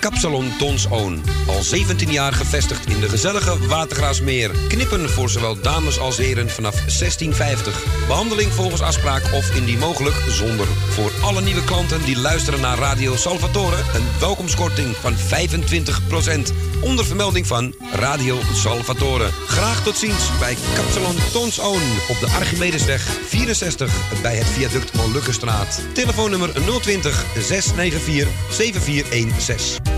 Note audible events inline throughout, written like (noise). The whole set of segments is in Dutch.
Kapsalon Dons Own. Al 17 jaar gevestigd in de gezellige Watergraasmeer. Knippen voor zowel dames als heren vanaf 1650. Behandeling volgens afspraak of indien mogelijk zonder. Voor alle nieuwe klanten die luisteren naar Radio Salvatore... een welkomstkorting van 25%. Onder vermelding van Radio Salvatore. Graag tot ziens bij Kapsalon Dons Own. Op de Archimedesweg 64 bij het viaduct Molukkenstraat. Telefoonnummer 020 694 7416.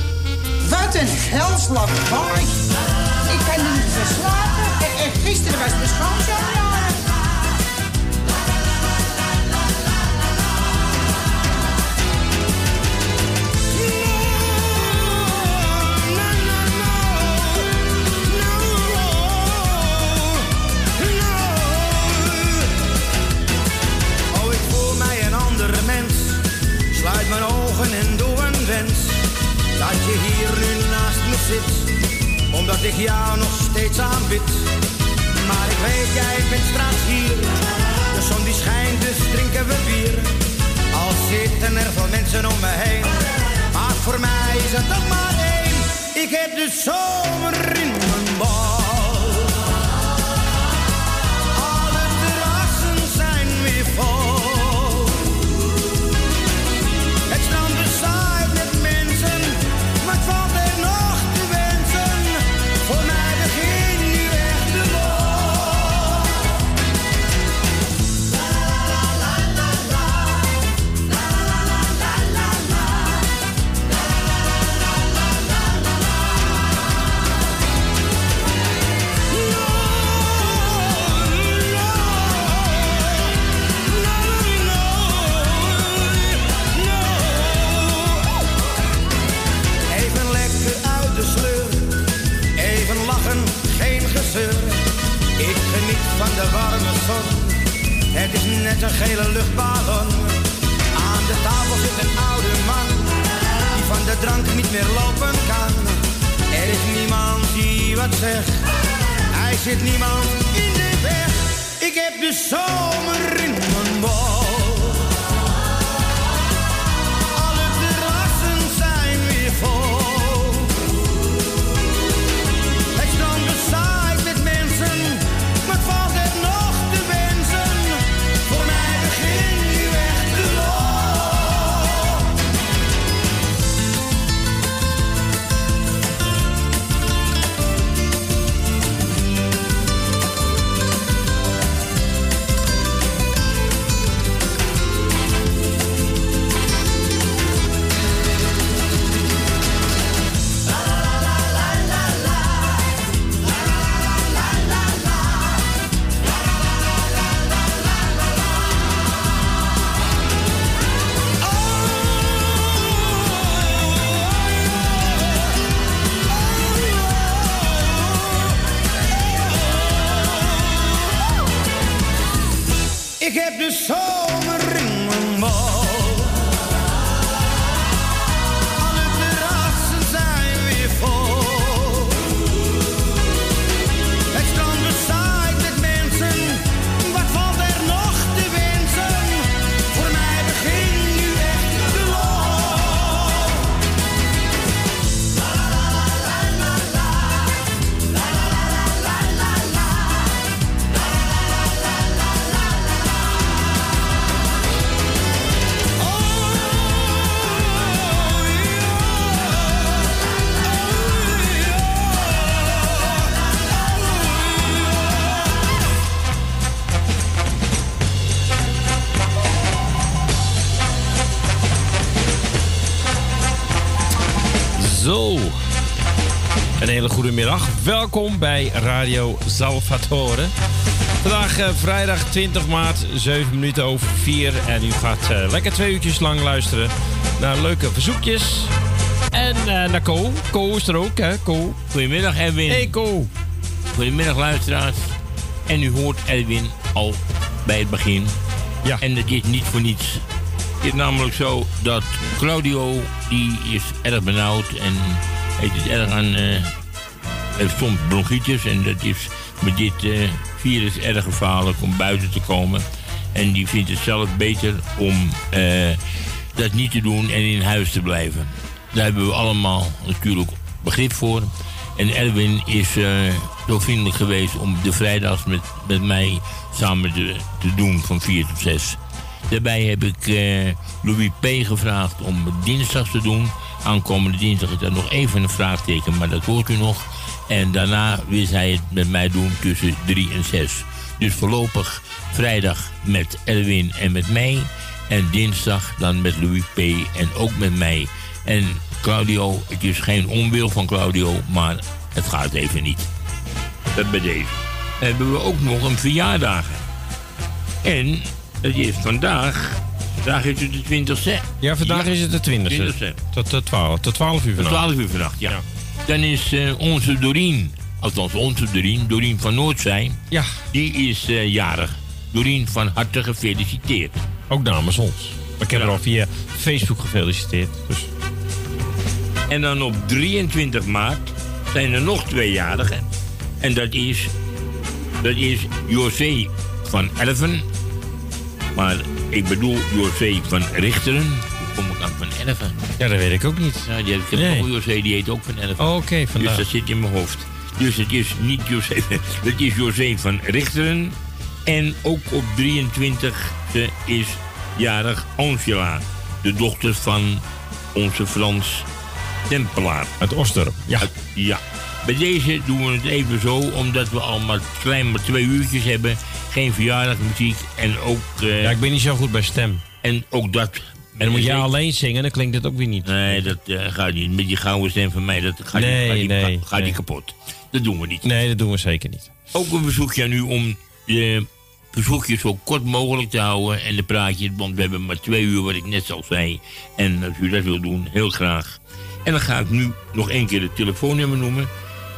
Wat een helslag mooi. Ik kan niet meer slapen. En, en gisteren was mijn schoonzoon Omdat ik jou nog steeds aanbid. Maar ik weet, jij bent straks hier. De zon die schijnt, dus drinken we bier. Al zitten er veel mensen om me heen. Maar voor mij is het toch maar één. Ik heb de zomer in mijn bal. Alle terrassen zijn weer vol. warme zon. Het is net een gele luchtballon. Aan de tafel zit een oude man. Die van de drank niet meer lopen kan. Er is niemand die wat zegt. Hij zit niemand in de weg. Ik heb de zomer in mijn bol. Welkom bij Radio Salvatore. Vandaag uh, vrijdag 20 maart, 7 minuten over 4. En u gaat uh, lekker twee uurtjes lang luisteren naar leuke verzoekjes. En uh, naar Co. Co is er ook, hè? Co. Goedemiddag, Erwin. Hey, Co. Goedemiddag, luisteraars. En u hoort Erwin al bij het begin. Ja. En dat is niet voor niets. Het is namelijk zo dat Claudio, die is erg benauwd en heeft het erg aan... Uh, soms bronchitis en dat is met dit uh, virus erg gevaarlijk om buiten te komen. En die vindt het zelf beter om uh, dat niet te doen en in huis te blijven. Daar hebben we allemaal natuurlijk begrip voor. En Erwin is uh, zo vriendelijk geweest om de vrijdags met, met mij samen te, doen van 4 tot 6. Daarbij heb ik Louis P. gevraagd om dinsdag te doen. Aankomende dinsdag is er nog even een vraagteken, maar dat hoort u nog. En daarna wil zij het met mij doen tussen 3 en 6. Dus voorlopig vrijdag met Erwin en met mij. En dinsdag dan met Louis P. en ook met mij. En Claudio, het is geen onwil van Claudio, maar het gaat even niet. Dat bij deze. Dan hebben we ook nog een verjaardag. En het is vandaag. Vandaag is het de 20ste. Ja, vandaag Ja. is het de 20ste. 20ste. Tot, tot 12, tot 12 uur Tot vanavond. 12 uur vannacht, ja. Ja. Dan is eh, onze Doreen, althans onze Doreen, Doreen van Noordzij, Ja, die is eh, jarig. Doreen, van harte gefeliciteerd. ook namens ons. Maar ik heb Ja. er al via Facebook gefeliciteerd. Dus En dan op 23 maart zijn er nog twee jarigen. En dat is, dat is José van Elven. Maar ik bedoel José van Richteren. Ja, dat weet ik ook niet. Ja, die, ik heb Nee. nog een José, die heet ook van Elfen. Oh, Oké, Dus vandaag. dat zit in mijn hoofd. Dus het is niet José, (laughs) het is José van Richteren. En ook op 23 is jarig Angela, de dochter van onze Frans Tempelaar. Uit Osdorp. Ja. Uit- ja. Bij deze doen we het even zo, omdat we al maar klein maar twee uurtjes hebben. Geen verjaardagmuziek en ook, eh, ja, ik ben niet zo goed bij stem. en ook dat. En dan moet jij alleen zingen, dan klinkt het ook weer niet. Nee, dat gaat niet. Met die gouden stem van mij, dat gaat, Nee, gaat, die- nee, gaat, gaat die kapot. Dat doen we niet. Nee, dat doen we zeker niet. Ook een verzoekje aan u om de verzoekjes zo kort mogelijk te houden en de praatjes, want we hebben maar twee uur, wat ik net al zei. En als u dat wil doen, heel graag. En dan ga ik nu nog één keer het telefoonnummer noemen.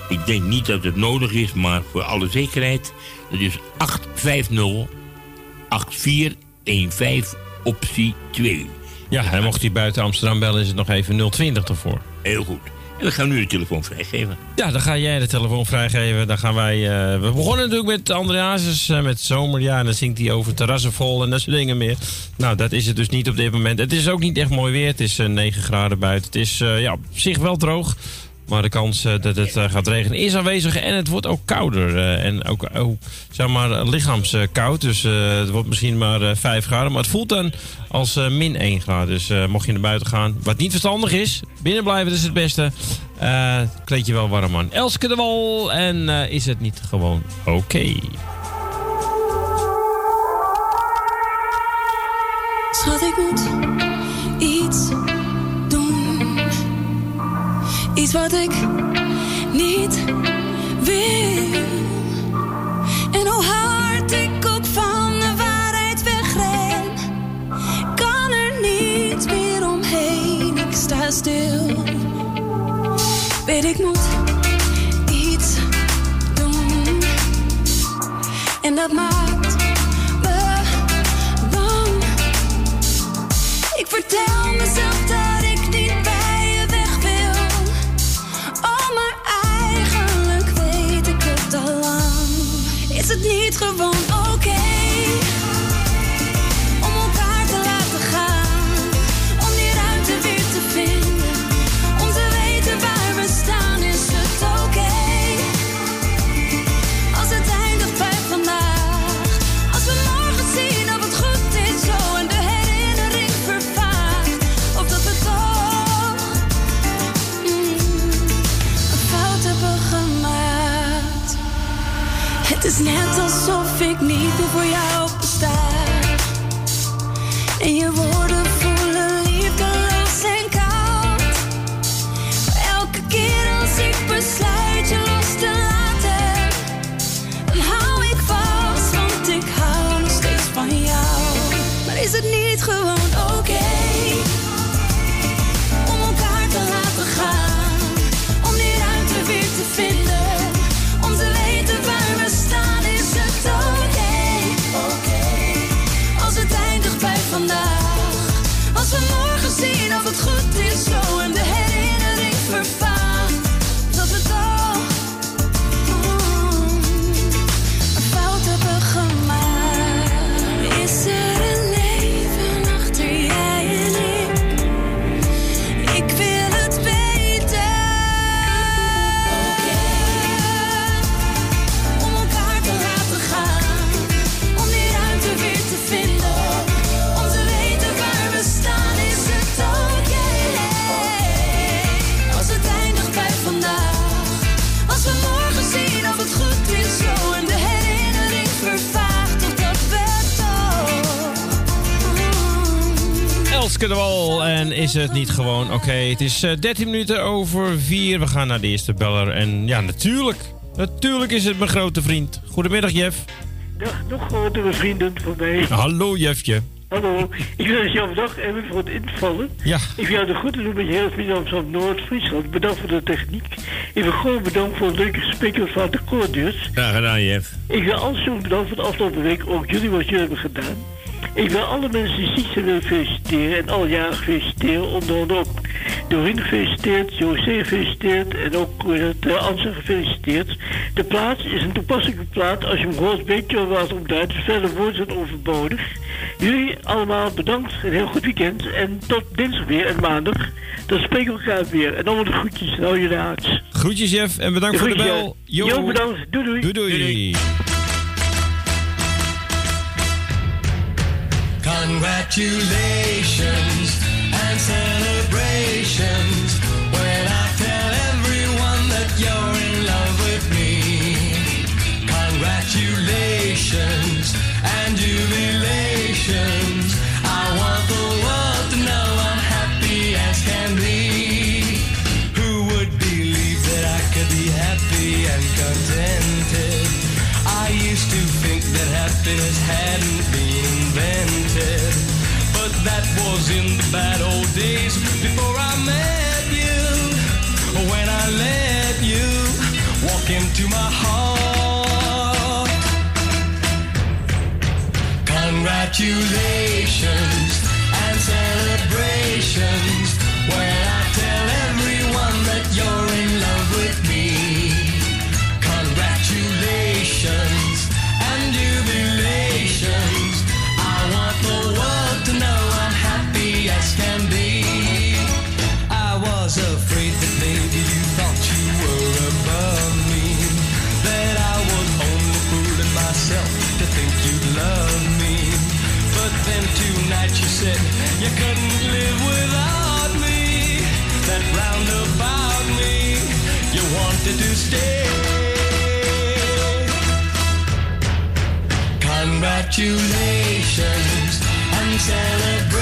Ik denk niet dat het nodig is, maar voor alle zekerheid. Dat is 850 8415 optie 2. Ja, en mocht hij buiten Amsterdam bellen, is het nog even 020 ervoor. Heel goed. En we gaan nu de telefoon vrijgeven. Ja, dan ga jij de telefoon vrijgeven. Dan gaan wij. eh, we begonnen natuurlijk met Andreasus uh, met zomer. Ja, en dan zingt hij over terrassen vol en dat soort dingen meer. Nou, dat is het dus niet op dit moment. Het is ook niet echt mooi weer. Het is eh, 9 graden buiten. Het is eh, ja, op zich wel droog. Maar de kans eh, dat het eh, gaat regenen is aanwezig. En het wordt ook kouder. eh, en ook, ook zeg maar, lichaamskoud. Dus het wordt misschien maar eh 5 graden. Maar het voelt dan als min 1 graden. Dus mocht je naar buiten gaan. Wat niet verstandig is. Binnen blijven is het beste. Kleed je wel warm aan. Elske de Wal. En is het niet gewoon oké? Schat, ik moet Iets wat ik niet wil. En hoe hard ik ook van de waarheid wegren, kan er niet meer omheen. Ik sta stil. Weet ik moet iets doen. En dat maakt me bang. Ik vertel mezelf Is het niet gewoon oké? Om net alsof ik niet meer voor jou besta. En je is het niet gewoon? Oké, het is eh, 13 minuten over 4. We gaan naar de eerste beller. En ja, natuurlijk. Natuurlijk is het mijn grote vriend. Goedemiddag, Jeff. Dag, nog grotere vrienden van mij. Hallo, Jeffje. Hallo, ik wil jou bedankt hebben voor het invallen. Ja. Ik wil jou de groeten doen met vrienden Amsterdam Noord-Friesland. Bedankt voor de techniek. Ik wil gewoon bedankt voor het leuke gesprek van de koordeurs. Graag gedaan, Jeff. Ik wil alles bedankt voor de afgelopen week. Ook jullie wat jullie hebben gedaan. Ik wil alle mensen die ziek zijn willen feliciteren en alle jaren feliciteren. Onder andere ook Doreen gefeliciteerd, José gefeliciteerd en ook uh, de Anse gefeliciteerd. De plaats is een toepasselijke plaat. Als je hem hoort, weet je wat om verder woorden zijn overbodig. Jullie allemaal bedankt. Een heel goed weekend. En tot dinsdag weer en maandag. Dan spreken we elkaar weer. En allemaal de groetjes. Nou, je raad. Groetjes, Jeff. En bedankt voor de bel. Jo, Jo, bedankt. Doei, doei. Doei, doei. Congratulations and celebrations when I tell everyone that you're in love with me. Congratulations and jubilations. I want the world to know I'm happy as can be. Who would believe that I could be happy and contented? I used to think that happiness hadn't bad old days before I met you. When I let you walk into my heart. Congratulations Congratulations and celebrations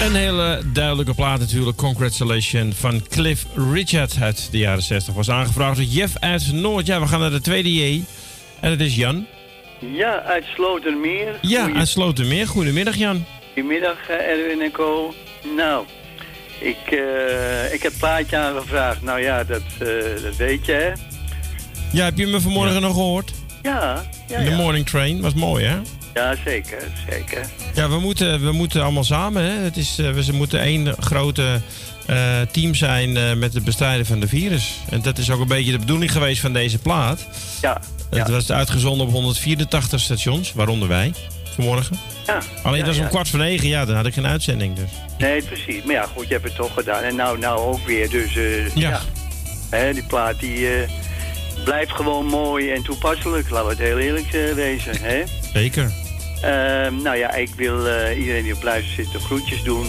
Een hele duidelijke plaat natuurlijk. Congratulations van Cliff Richard uit de jaren 60. Was aangevraagd door Jeff uit Noord. Ja, we gaan naar de tweede J. En dat is Jan. Ja, uit Slotermeer. Ja, Goeie- uit Slotermeer. Goedemiddag Jan. Goedemiddag eh, Erwin en Co. Nou, ik, eh, ik heb plaatje aangevraagd. Nou ja, dat, eh, dat weet je hè. Ja, heb je me vanmorgen nog gehoord? Ja, ja, In de morning train. Was mooi hè? Ja, zeker, zeker. Ja, we moeten, we moeten allemaal samen. Hè? Het is, eh, we ze moeten één grote eh, team zijn eh, met het bestrijden van de virus. En dat is ook een beetje de bedoeling geweest van deze plaat. Ja, Het was uitgezonden op 184 stations, waaronder wij, vanmorgen. ja. Alleen ja, dat was om kwart voor negen, ja, dan had ik geen uitzending. Dus. Nee, precies. Maar ja, goed, je hebt het toch gedaan. En nou, nou ook weer. Dus ja. Hè, die plaat die blijft gewoon mooi en toepasselijk. Laten we het heel eerlijk wezen. Hè? Zeker. Ehm, nou ja, ik wil eh, iedereen die op luister zit de groetjes doen.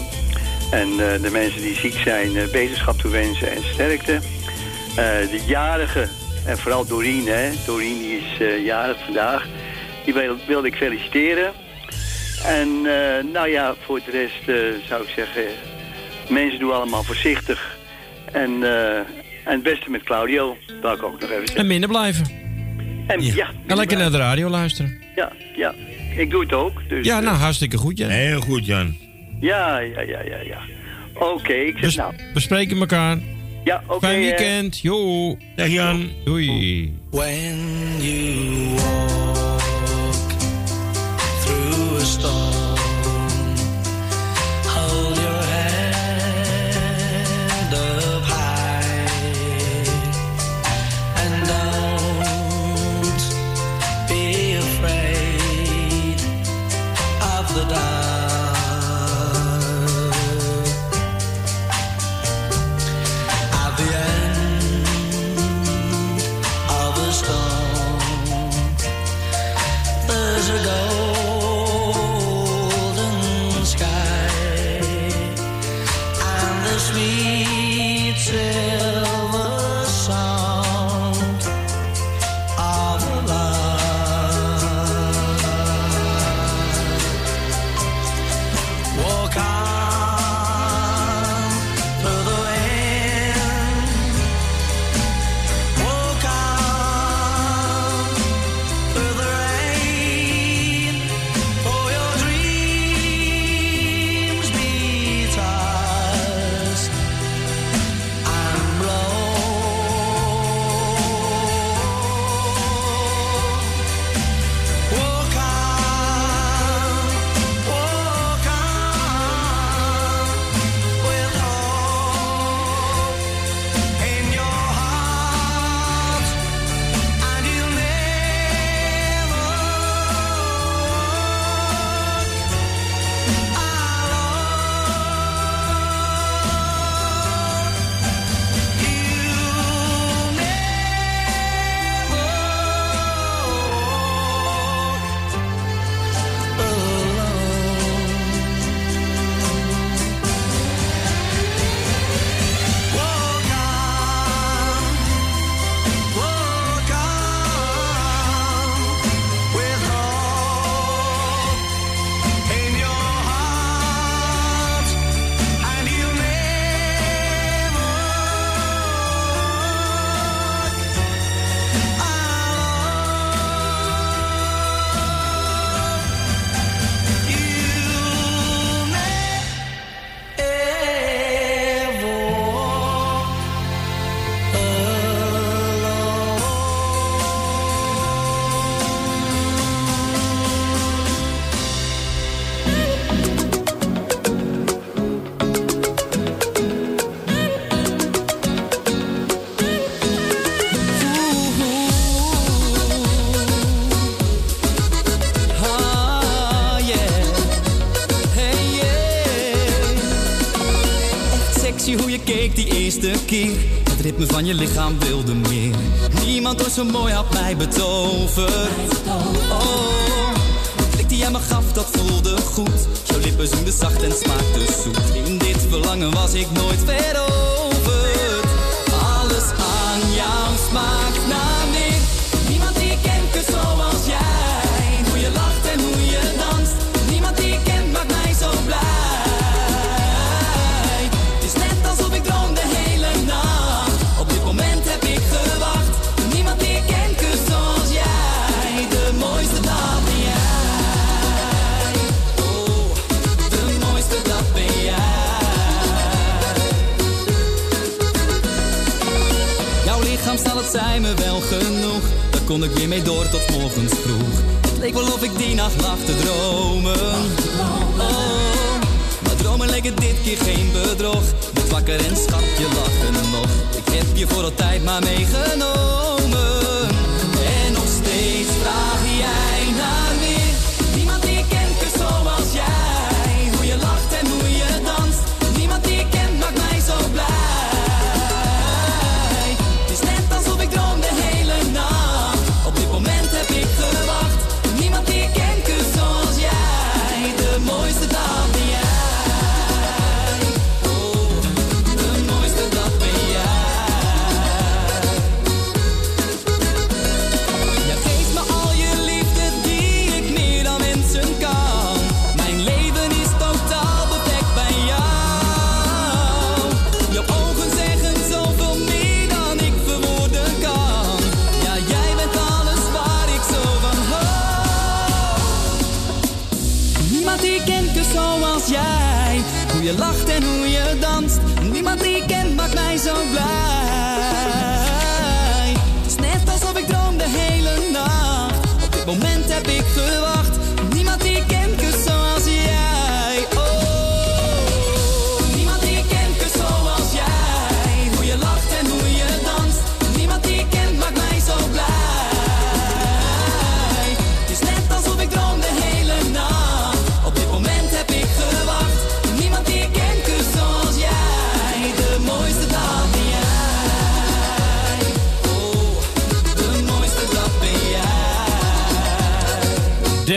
En eh, de mensen die ziek zijn, eh, beterschap toewensen en sterkte. Eh, de jarigen, en vooral Doreen, hè. Doreen die is eh, jarig vandaag. Die wil, wilde ik feliciteren. En eh, nou ja, voor de rest zou ik zeggen... Mensen doen allemaal voorzichtig. En, eh, en het beste met Claudio, wil ik ook nog even En zeggen. minder blijven. En, ja. en lekker naar de radio luisteren. Ja, ja. Ik doe het ook. Dus, ja, nou, eh. hartstikke goed, Jan. Heel goed, Jan. Ja, ja, ja, ja, ja. Oké, ik zeg Bes nou. We spreken elkaar. Ja, oké. Fijn eh. weekend. Uh, jo. Dag Jan. Doei. When you walk through a storm. je lichaam wilde meer. Niemand ooit zo mooi had mij betoverd. Oh, de klik die jij me gaf, dat voelde goed. Jouw lippen zoemden zacht en smaakte zoet. In dit verlangen was ik nooit verder. zei me wel genoeg. Daar kon ik weer mee door tot morgens vroeg. Het leek wel of ik die nacht lag te dromen. Oh, maar dromen leken dit keer geen bedrog. Werd wakker en schat, je lachen nog. Ik heb je voor altijd maar meegenomen.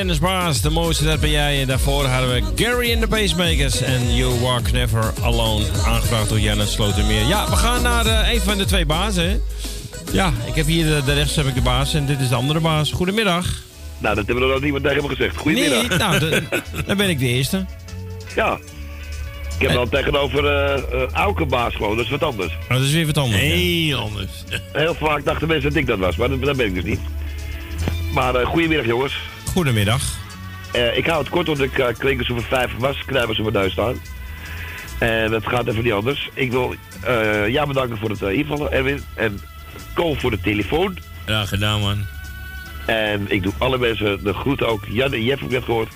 Dennis Baas, de mooiste dat ben jij. En daarvoor hadden we Gary and the Pacemakers en You Walk Never Alone. Aangevraagd door Janne Slotermeer. Ja, we gaan naar eh, een van de twee bazen. hè. Ja, ik heb hier de, de rechts heb ik de baas en dit is de andere baas. Goedemiddag. Nou, dat hebben we nog niemand tegen me gezegd. Goedemiddag. Nee, nou, de- dan ben ik de eerste. Ja. Ik heb dan tegenover eh eh, Auke baas gewoon, dat is wat anders. Oh, dat is weer wat anders. Heel anders. Heel vaak dachten mensen dat ik dat was, maar dat, dat ben ik dus niet. Maar eh goedemiddag jongens. Goedemiddag. Eh, ik hou het kort, want ik uh, klink alsof er vijf was, knijpers op mijn neus staan. En het gaat even niet anders. Ik wil eh jou bedanken voor het uh, invallen, Erwin. En Cole voor de telefoon. Ja, gedaan man. En ik doe alle mensen de groeten ook. Jan en Jeff heb ik net gehoord.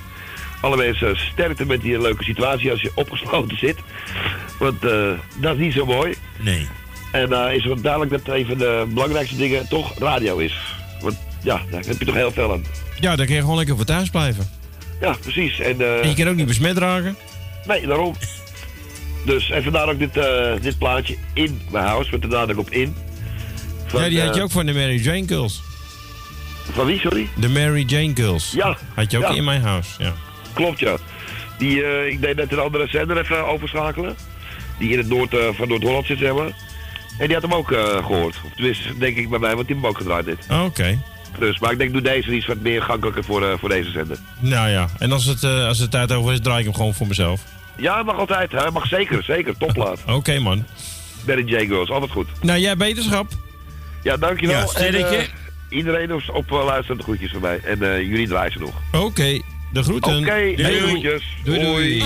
Alle mensen sterkte met die leuke situatie als je opgesloten zit. Want eh, dat is niet zo mooi. Nee. En eh is het duidelijk dat een van de belangrijkste dingen toch radio is. Want ja, daar heb je toch heel veel aan. Ja, dan kun je gewoon lekker voor thuis blijven. Ja, precies. En, eh, En je kan ook niet besmet raken. Nee, daarom. Dus, en vandaar ook dit, eh, dit plaatje in mijn huis, met de nadruk op in. Van, ja, die had je eh, ook van de Mary Jane Girls. Van wie, sorry? De Mary Jane Girls. Ja. Had je ook ja. in mijn huis, ja. Klopt, ja. Die, ik deed net een andere zender even overschakelen. Die in het noord van Noord-Holland zit, zeg maar. En die had hem ook eh, gehoord. Of tenminste, denk ik bij mij, want die heeft hem ook gedraaid dit. Oh, Oké. Dus, maar ik denk, doe deze iets wat meer gankelijker voor, eh, voor deze zender. Nou ja, en als het, eh, als het tijd over is, draai ik hem gewoon voor mezelf. Ja, mag altijd. Hij mag zeker, zeker. Topplaat. (laughs) Oké, man. Barry J. Girls, altijd goed. Nou, jij beterschap. Ja, dankjewel. Ja, En, sterretje. eh, iedereen op, op uh, luisterende groetjes van mij. En jullie draaien ze nog. Oké, de groeten. Oké, Doei. hey, groetjes. Doei, doei.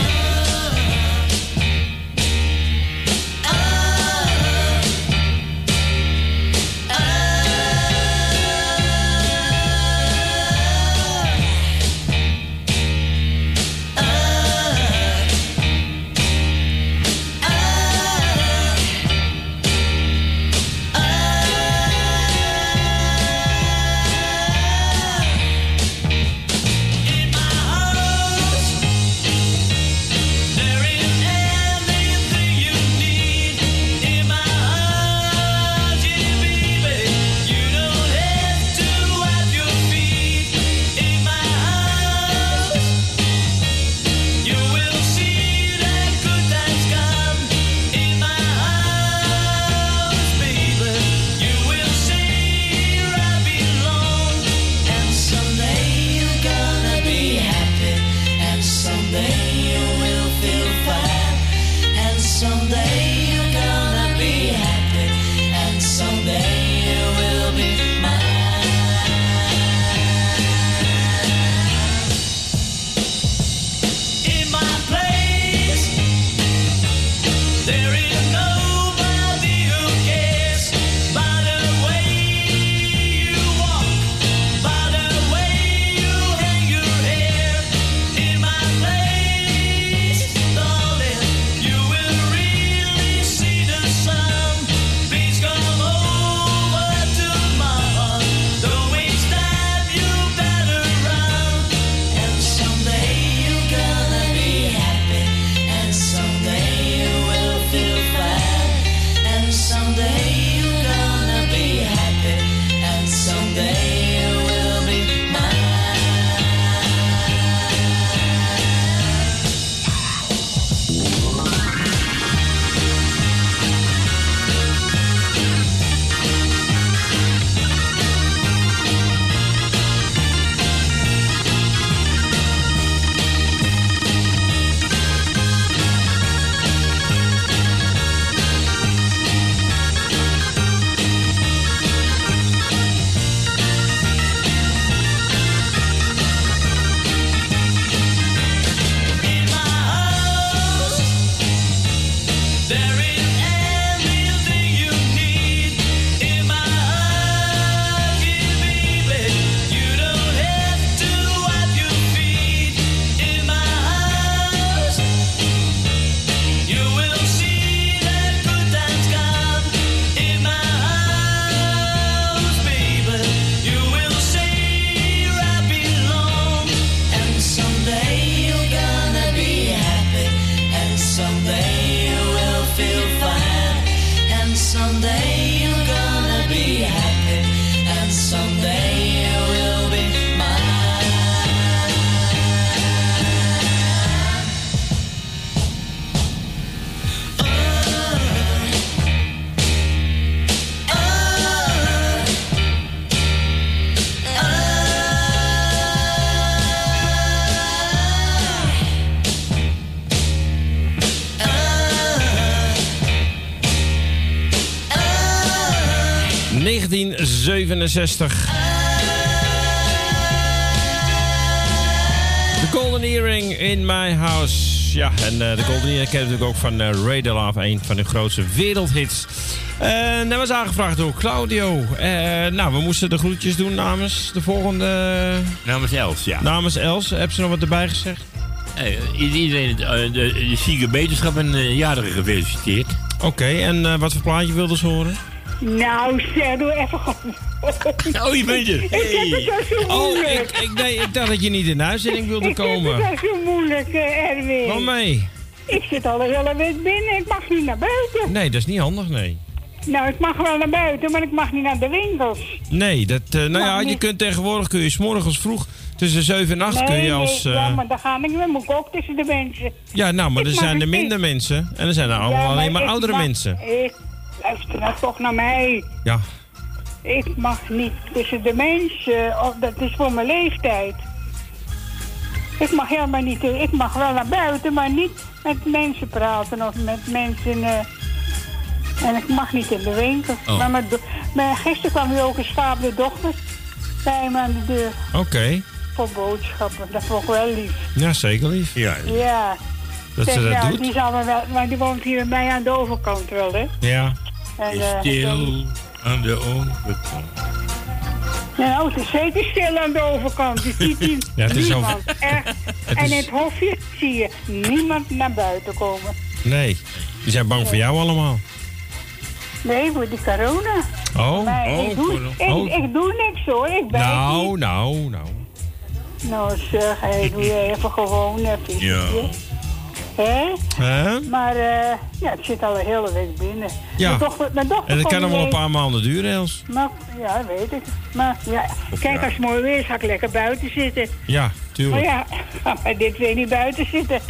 1967. The Golden Earring in My House. Ja, en eh, de Golden Earring kennen we natuurlijk ook van eh, Ray Love, een van de grootste wereldhits. En dat was aangevraagd door Claudio. Eh, nou, we moesten de groetjes doen namens de volgende... Namens Els, ja. Namens Els. Heb ze nog wat erbij gezegd? Eh, iedereen, de, zieke beterschap en de jarigen gefeliciteerd. Oké, en wat voor plaatje wilden ze horen? Nou, zeg, doe even gewoon. Oh, je bent. Ik heb het zo Oh, moeilijk. ik, ik, nee, ik dacht dat je niet in de uitzending wilde Ik heb komen. het zo moeilijk, eh, Erwin. Waarom mee? Ik zit al een hele week binnen. Ik mag niet naar buiten. Nee, dat is niet handig, nee. Nou, ik mag wel naar buiten, maar ik mag niet naar de winkels. Nee, dat, eh, nou ja, je kunt tegenwoordig kun je 's morgens vroeg tussen 7 en 8 nee, kun je nee, als... eh, ja, maar dan ga ik niet. moet ik ook tussen de mensen. ja, nou, maar Ik er zijn er minder mensen. En er zijn er allemaal Ja, alleen maar ik oudere mag- mensen. Ik, luister nou toch naar mij. Ja. Ik mag niet tussen de mensen. Of dat is voor mijn leeftijd. Ik mag helemaal niet. Ik mag wel naar buiten, maar niet met mensen praten of met mensen. eh, en ik mag niet in de winkel. Oh. Maar, mijn maar gisteren kwam weer ook een stapelde dochter bij me aan de deur Oké. voor boodschappen. Dat vond ik wel lief. Ja, zeker lief. Ja. Ja. Dat Zeg, ze dat ja, doet. Die, zal me wel, maar die woont hier bij mij aan de overkant wel, hè? Ja. En, Is eh, stil aan de overkant. Ja, nou, het is zeker stil aan de overkant. Je ziet hier (laughs) Ja, het is niemand. over- Echt. (laughs) Het en is- in het hofje zie je niemand naar buiten komen. Nee, die zijn bang voor jou allemaal. Nee, voor die corona. Oh. Maar Oh, ik, doe, ik, Oh. ik doe niks hoor. Ik ben Nou, nou, nou. Nou zeg, hey, doe je even gewoon even. Ja. Hè? Hè? Maar eh, ja, het zit al een hele week binnen. Ja. Mijn dochter, mijn dochter En dat kan nog wel een paar maanden duren, Els. Maar, ja, weet ik. Maar ja, kijk, ja. als het mooi weer is, ga ik lekker buiten zitten. Ja, Maar tuurlijk. ja, ga maar dit weer niet buiten zitten.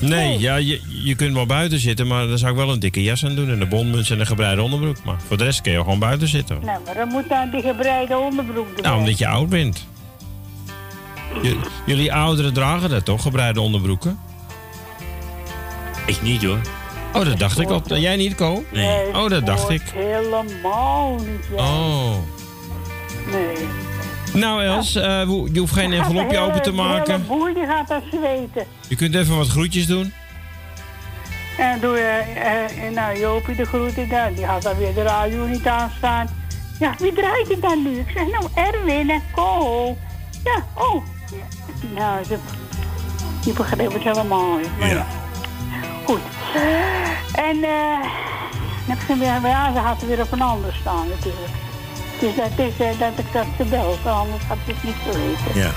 Nee, ja, je, je kunt wel buiten zitten, maar dan zou ik wel een dikke jas aan doen. En een bonmuts en een gebreide onderbroek. Maar voor de rest kun je gewoon buiten zitten. Nou, maar dan moet dan die gebreide onderbroek doen. Nou, omdat je oud bent. J- jullie ouderen dragen dat toch, gebreide onderbroeken? Ik niet hoor. Oh, dat dacht ik al. Jij niet, Ko? Nee. Oh, dat dacht ik. Helemaal niet, ja. Oh. Nee. Nou, Els, eh, wo- je hoeft geen Dan gaat de envelopje open te De maken. boer die gaat daar zweten. Je kunt even wat groetjes doen. En doe je, eh, nou, Jopie de groeten daar. Die had dan weer de radio niet aanstaan. Ja, wie draait het dan nu? Ik zeg, nou, Erwin en Ko. Ja, oh. Nou, ze, die begreep het helemaal niet. Maar ja. Goed. En, eh, heb ik weer, ja, ze had er weer op een ander staan natuurlijk. Dus dat is eh, dat ik dat ze belt, anders had ik het niet geweten. Ja.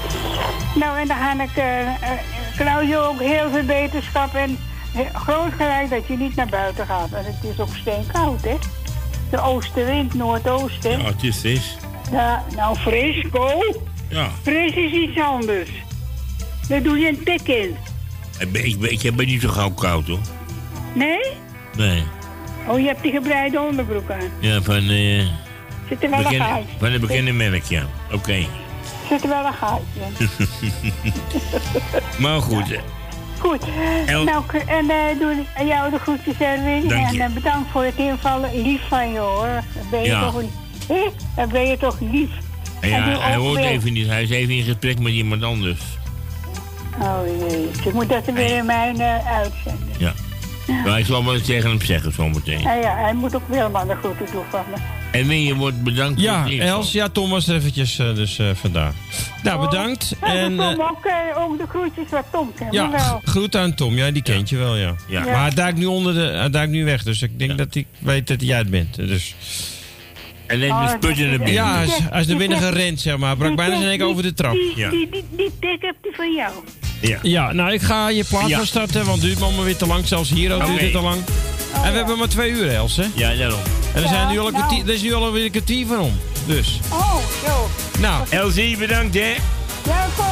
Nou, en dan ga ik eh Claudio ook heel veel beterschap en groot gelijk dat je niet naar buiten gaat. En het is ook steenkoud, hè? De oostenwind, noordoosten. Ja, het is fris. Ja, nou, fris. Ja. Fris is iets anders. Daar doe je een tik in. Ik ik ik ben niet zo gauw koud hoor. Nee? Nee. Oh, je hebt die gebreide onderbroek aan. Ja, van, eh Zit er wel een gaatje? van een bekende merk, ja. Oké. Zit er wel een gaatje? (laughs) maar goed. Goed. El- Nou, en eh doe jou de groetjes, Erwin. En eh, bedankt voor het invallen. Lief van je, hoor. Ben je Ja. toch een... Hé? Ben je toch lief. Ja, hij hoort weer- even niet. Hij is even in gesprek met iemand anders. Oh jee. Ik moet dat er weer in mijn eh, uitzenden. Ja. Maar ik zal wel eens tegen hem zeggen zometeen. Nou ja, hij moet ook Wilma de groeten doen van me. En Win, je wordt bedankt Ja. Els, ja, Tom was er eventjes, eh, dus eh, vandaar. Nou, bedankt. En En, oh, eh, Tom ook, ook de groetjes wat Tom kent. ja, wel. groet aan Tom. Ja, die kent je wel, ja. Ja. Maar hij duikt nu onder de, hij duikt nu weg, dus ik denk dat ik weet dat jij het bent. Dus. En dan de sput in de binnen. Ja, hij is, hij is naar binnen gerend, zeg maar. Brak bijna zijn nek over de trap. Die, Ja. die, die, die tik heb die van jou. Ja. Ja, nou, ik ga je plaat Ja. van starten, want het duurt me allemaal weer te lang. Zelfs hier ook duurt Oké. het te lang. En we hebben maar twee uur, Els, hè? Ja, daarom. En er, zijn nu al een nou. kwartier, er is nu alweer een kwartier van om. Dus, Oh, zo. nou, Elsie, bedankt hè. Ja, Ko.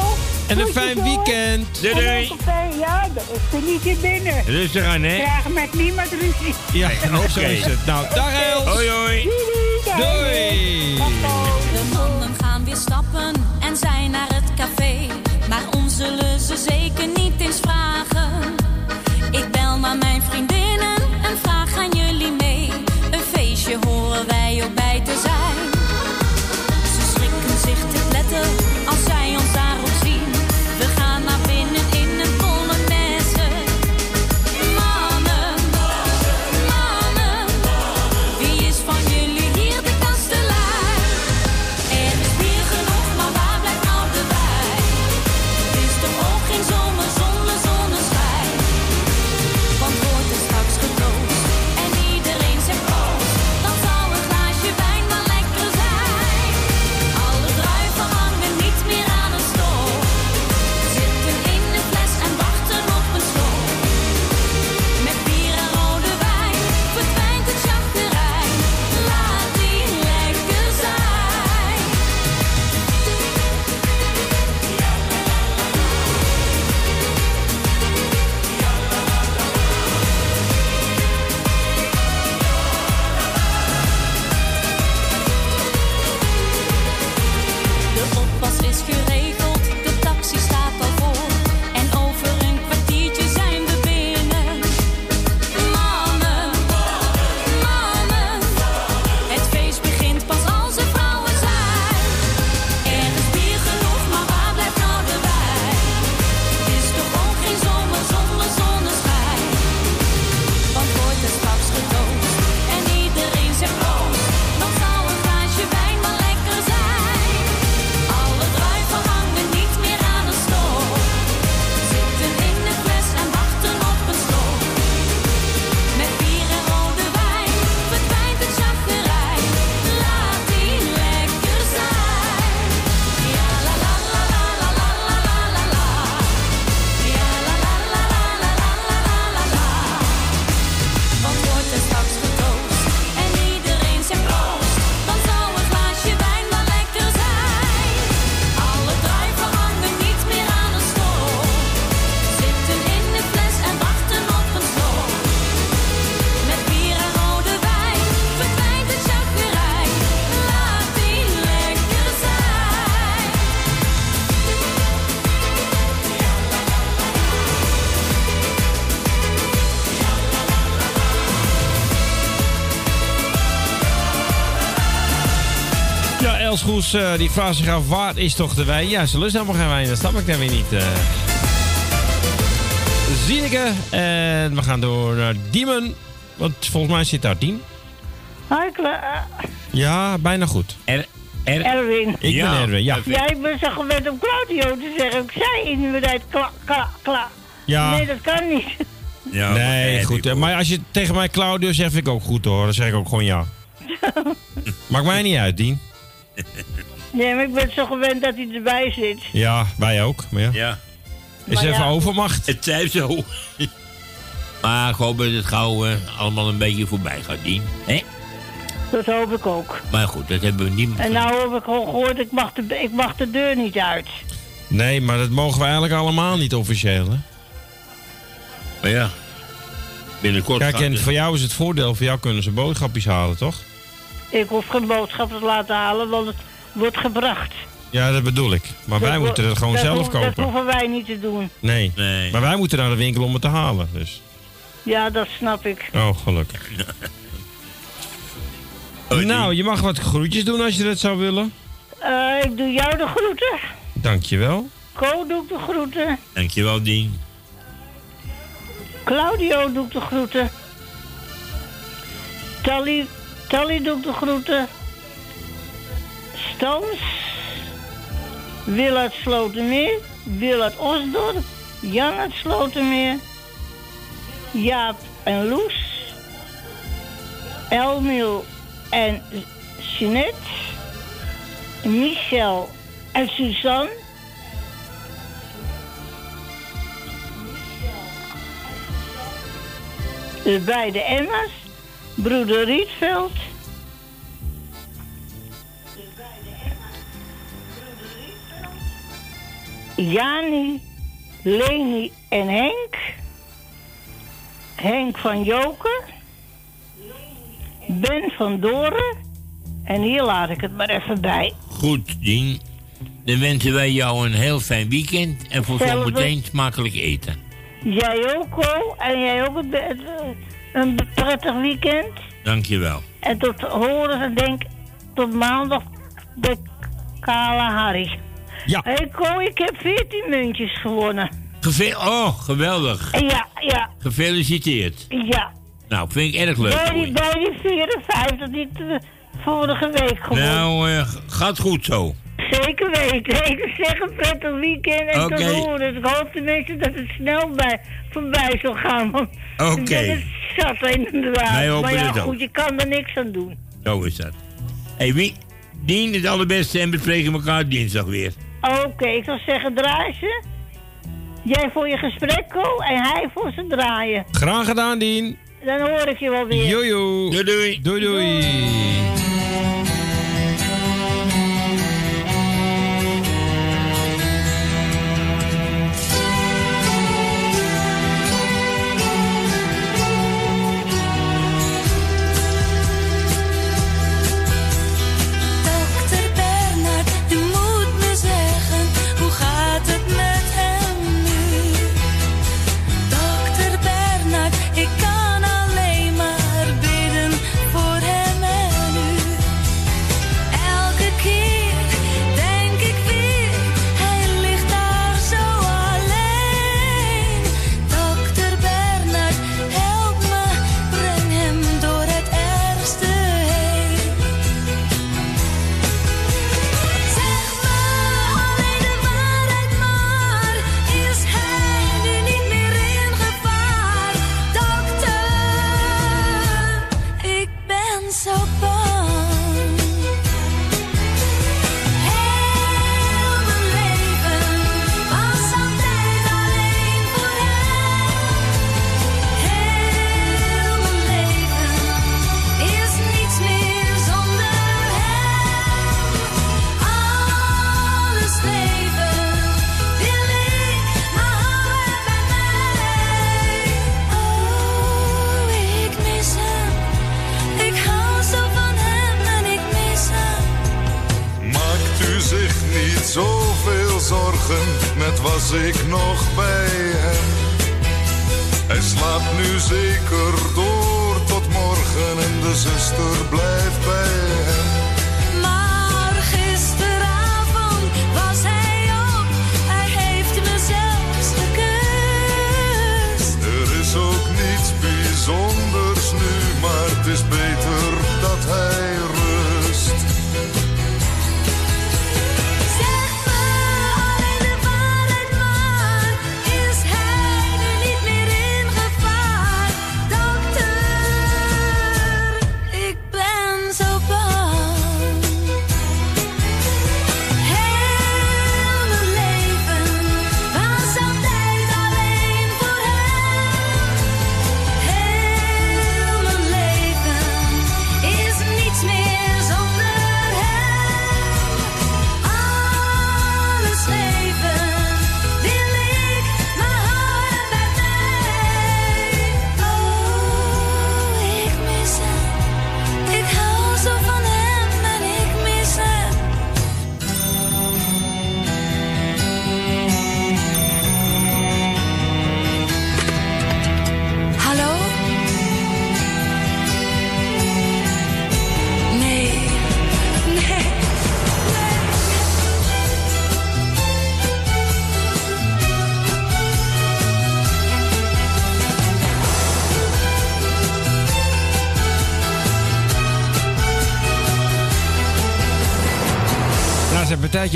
en een fijn weekend. Doei doei. een Ja, dat is niet hier binnen. Rustig aan hè. Graag met niemand ruzie. Ja, (laughs) Oké. zo is het. Nou, dag Els. Hoi hoi. Doei. De mannen gaan weer stappen en zijn naar het café. Maar ons zullen ze zeker niet eens vragen. Ik bel naar mijn vriendinnen Eh, die vraagt zich af, waar is toch de wijn? Ja, ze lust helemaal geen wijn, dat snap ik dan weer niet. eh. Zieneke, en we gaan door naar Diemen. Want volgens mij zit daar Dien. Hoi, eh, Ja, bijna goed. Er, Erwin. Ik ben Erwin, ja. Jij bent zo gewend om Claudio te zeggen. Ik zei inderdaad kla, kla, kla. Ja. Nee, dat kan niet. nee, goed. Maar als je tegen mij Claudio zegt, vind ik ook goed hoor. Dan zeg ik ook gewoon ja. (laughs) Maakt mij niet uit, Dien. Nee, maar ik ben zo gewend dat hij erbij zit. Ja, wij ook. Maar ja. Ja. Is Maar even ja. overmacht. Het zij zo. maar ik hoop dat het gauw eh, allemaal een beetje voorbij gaat, Dien. Hè? Dat hoop ik ook. Maar goed, dat hebben we niet En nou heb ik gewoon gehoord, ik mag, de, ik mag de deur niet uit. Nee, maar dat mogen we eigenlijk allemaal niet officieel, hè? Maar ja, binnenkort Kijk, en voor jou is het voordeel, voor jou kunnen ze boodschapjes halen, toch? Ik hoef geen boodschappen te laten halen, want het wordt gebracht. Ja, dat bedoel ik. Maar wij Dat moeten het gewoon dat zelf ho- Dat kopen. hoeven wij niet te doen. Nee. Nee. Maar wij moeten naar de winkel om het te halen, dus. Ja, dat snap ik. Oh, gelukkig. (laughs) nou, je mag wat groetjes doen als je dat zou willen. Eh, ik doe jou de groeten. Dankjewel. Co doe ik de groeten. Dankjewel, Dien. Claudio doe ik de groeten. Tally, Tally doe ik de groeten. Stans. Wil uit Slotermeer. Wil uit Osdorp. Jan uit Slotermeer. Jaap en Loes. Elmil en Jeanette. Michel en Suzanne. De beide Emma's. Broeder Rietveld. Jani, Leni en Henk. Henk van Joker. Ben van Doren. En hier laat ik het maar even bij. Goed, Dien. Dan wensen wij jou een heel fijn weekend en voor zometeen smakelijk eten. Jij ook, Ko. En jij ook een, prettig weekend. Dankjewel. En tot horen denk tot maandag de Kale Harry. Ja. Hé hey, Ko, ik heb 14 muntjes gewonnen. Geve oh, geweldig. Ja, ja, Gefeliciteerd. ja. Nou, vind ik erg leuk. Bij die, bij die 54 die ik de vorige week gewonnen. Nou, eh, gaat goed zo. Zeker weten. (laughs) Ik zeg een prettig weekend en tot horen. Dus ik hoop tenminste dat het snel bij, voorbij zal gaan. Want Oké. ik ben het zat inderdaad. Wij hopen maar ja, het ook. goed, je kan er niks aan doen. Zo is dat. Hey, wie? Dien, het allerbeste en we spreken elkaar dinsdag weer. Oké, ik zou zeggen draaien ze. Jij voor je gesprek, Ko, en hij voor zijn draaien. Graag gedaan, Dien. Dan hoor ik je wel weer. Jojo. Doei doei. Doei doei.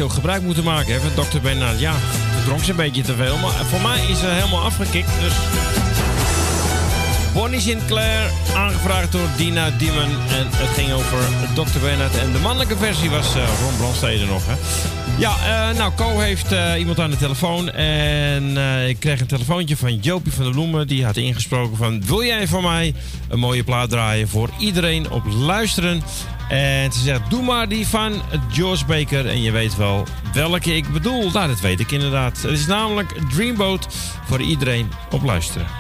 gebruik moeten maken hè, Dr. Bernard. Ja, dronk ze een beetje te veel, maar voor mij is ze helemaal afgekikt. Dus Bonnie Sinclair, aangevraagd door Dina Diemen. En het ging over Dr. Bernard. En de mannelijke versie was uh, Ron Blanstede nog. Hè? Ja, uh, nou, Co heeft eh, iemand aan de telefoon. En ik kreeg een telefoontje van Jopie van der Bloemen. Die had ingesproken van... Wil jij voor mij een mooie plaat draaien voor iedereen op luisteren? En ze zegt, doe maar die van George Baker. En je weet wel welke ik bedoel. Nou, dat weet ik inderdaad. Het is namelijk Dreamboat voor iedereen op luisteren.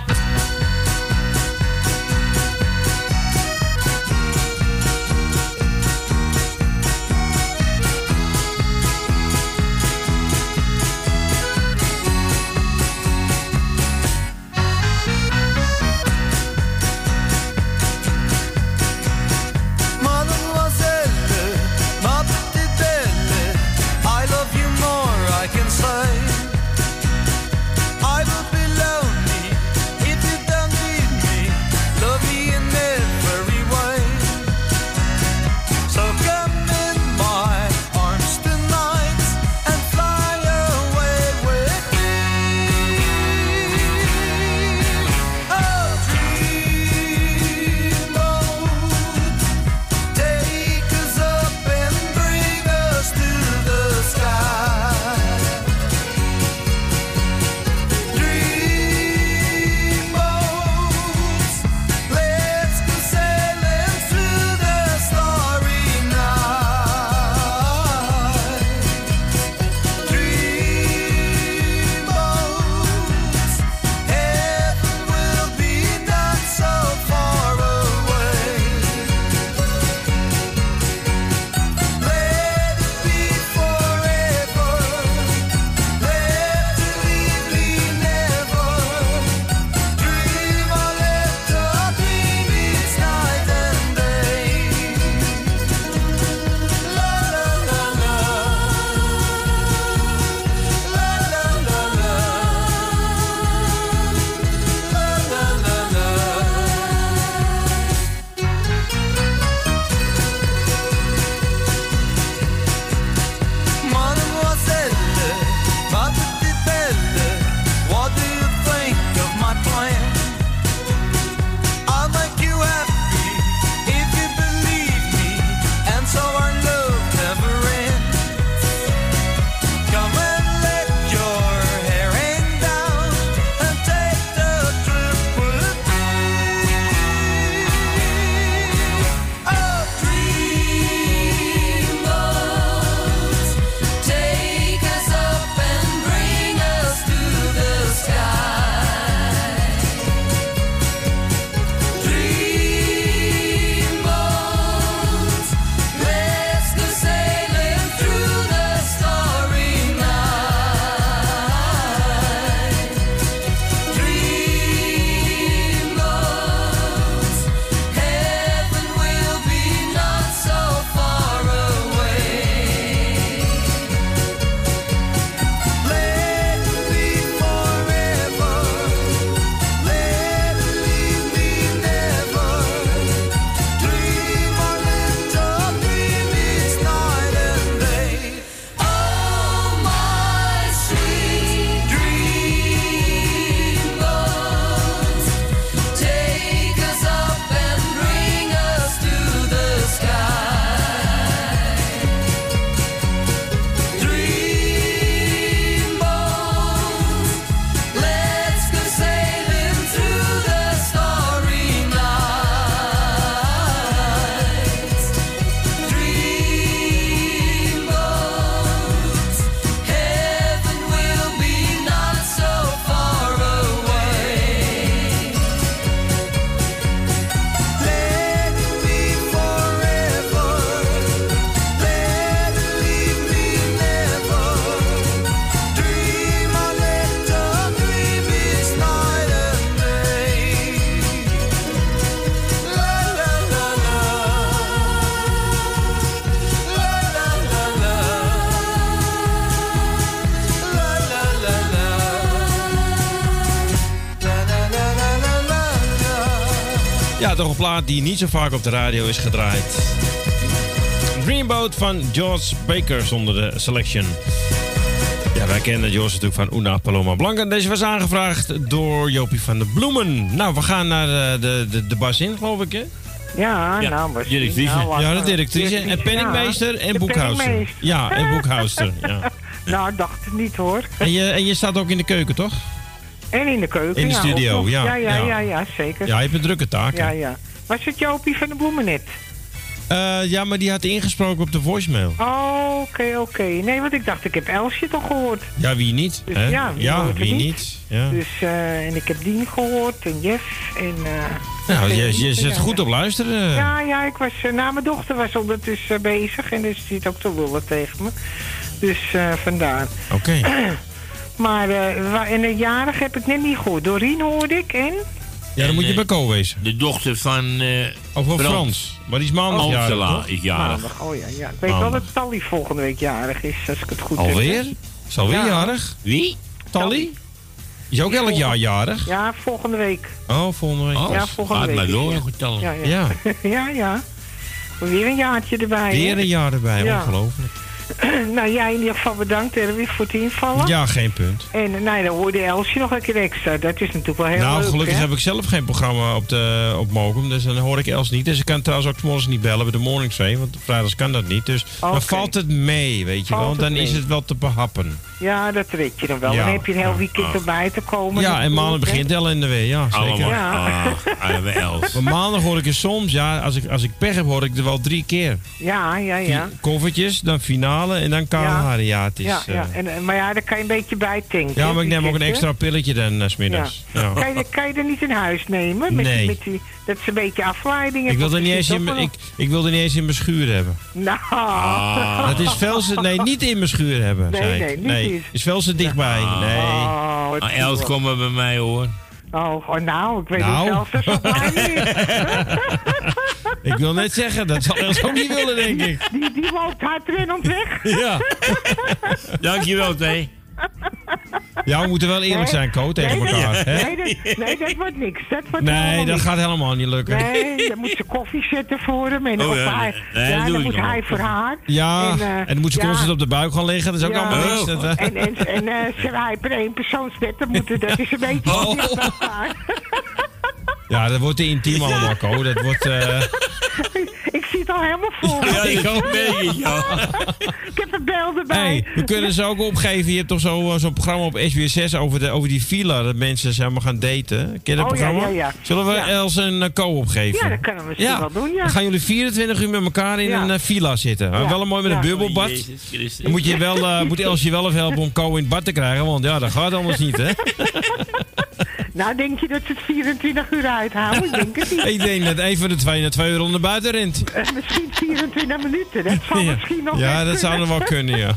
plaat die niet zo vaak op de radio is gedraaid. Dreamboat van George Baker zonder de selection. Ja, wij kennen George natuurlijk van Una Paloma Blanca. Deze was aangevraagd door Jopie van de Bloemen. Nou, we gaan naar eh, de, de, de bas geloof ik, hè? Ja, ja, nou, was nou, directrice. Ja, de directrice. en penningmeester en boekhouster. Ja, en boekhouster. Ja. (laughs) nou, dacht het niet hoor. En je, en je staat ook in de keuken, toch? En in de keuken. In de studio, ja. Ja, ja, ja, ja, zeker. Ja, je hebt een drukke taak. Ja, ja. Was het Jopie van de Bloemen net? Eh, ja, maar die had ingesproken op de voicemail. Oh, oké, oké. Nee, want ik dacht, ik heb Elsje toch gehoord. Ja, wie niet? Dus hè? ja, wie niet? niet? Ja. Dus, eh, en ik heb Dien gehoord en Jeff en... eh, Nou, je, je ja, zit goed op luisteren. Ja, ja, ik was, eh, nou, mijn dochter was ondertussen bezig en dus die zit ook te lullen tegen me. Dus vandaar. Oké. (clears throat) maar en een jarig heb ik net niet gehoord. Doreen hoorde ik en... Ja, dan moet je En, bij Co wezen. De dochter van... eh Over Frans. Maar die is maandag jarig, is jarig. Maandag, oh ja, ja. Ik weet wel dat Tally volgende week jarig is, als ik het goed heb. Alweer? hè. Is alweer Ja. jarig? Wie? Tally? Is ook elk jaar jarig? Ja, volgende week. Oh, volgende week. Oh, ja, volgende gaat week. maar door, vertellen. Ja, ja. (laughs) ja, ja. Weer een jaartje erbij. Weer een jaar erbij, Ja. ongelooflijk. (laughs) nou, jij in ieder geval bedankt, Erwin, voor het invallen. Ja, geen punt. En nou, dan hoorde Elsje nog een keer extra. Dat is natuurlijk wel heel nou, leuk, gelukkig hè? heb ik zelf geen programma op, de, op Mokum, dus dan hoor ik Els niet. Dus ik kan trouwens ook 's morgens niet bellen bij de Morning Train, want vrijdags kan dat niet. Dus dan valt het mee, weet je Valt wel. het Dan is het wel te behappen. Ja, dat red je dan wel. Ja. Dan heb je een heel weekend erbij te komen. Ja, en maandag begint Ellen er weer, ja, zeker. Allemaal. Ja. Ah, arme Els. Maar maandag hoor ik er soms, ja, als ik, als ik pech heb, hoor ik er wel drie keer. Ja, ja, ja. Koffertjes, dan finale en dan KH. Ja, ja, het is... ja, eh, ja. En, eh, maar ja, daar kan je een beetje bij tanken. ja, maar ik neem ook een extra pilletje dan uh, smiddags. Ja. Kan, je, kan je er niet in huis nemen? Met, Nee. die, met die, dat is een beetje afleiding. Ik wil, er niet eens in, ik, ik wil er niet eens in mijn schuur hebben. Nou. Dat is veel. Nee, niet in mijn schuur hebben, Nee, zei ik. nee, niet nee, is veel te dichtbij. Nee. Oh, Ah, Els, kom maar bij mij hoor. Oh, oh, nou, ik weet Nou. niet zelfs. (laughs) Ik wil net zeggen, dat zal Els ook niet willen, denk ik. Die, die loopt hard rennend weg. Ja. (laughs) Dankjewel, T. Ja, we moeten wel eerlijk zijn, Co, tegen nee, elkaar. dat- hè? Nee, dat, nee, dat wordt niks. Dat wordt Nee, dat niks. gaat helemaal niet lukken. Nee, dan moet ze koffie zetten voor hem. En Oh, ja, hij, nee, dat ja, dan moet nog hij voor haar. Ja, eh, en dan moet ze ja, constant op de buik gaan liggen. Dat is ook ja. allemaal niks. Dat, eh. En, en, en eh, ze hij per één persoonsbed, dat, moet, dat is een beetje Oh. Ja, dat wordt te intiem allemaal, Co. Dat wordt... (laughs) het al helemaal voor. me. Ja, ik ook. Nee, ja. (laughs) Ik heb een beeld erbij. Hey, we kunnen ze ook opgeven. Je hebt toch zo, eh, zo'n programma op SBS6 over, de, over die villa. Dat mensen maar gaan daten. Ken je dat Oh, ja, programma? ja, ja. Zullen we Ja. Els een eh, co opgeven? Ja, dat kunnen we misschien wel doen, ja. Dan gaan jullie 24 uur met elkaar in Ja. een eh, villa zitten. Wel een mooi met een Ja. bubbelbad. Oh. Dan moet, je wel, eh, moet Els je wel even helpen om co in het bad te krijgen. Want ja, dat gaat anders niet, hè? (laughs) Nou, denk je dat ze het 24 uur uithouden? Ik denk het niet. (laughs) Ik denk dat een van de twee naar twee uur naar buiten rent. Eh, misschien 24 minuten. Dat zou (laughs) Ja, misschien nog ja dat zou nog wel kunnen, ja. (laughs)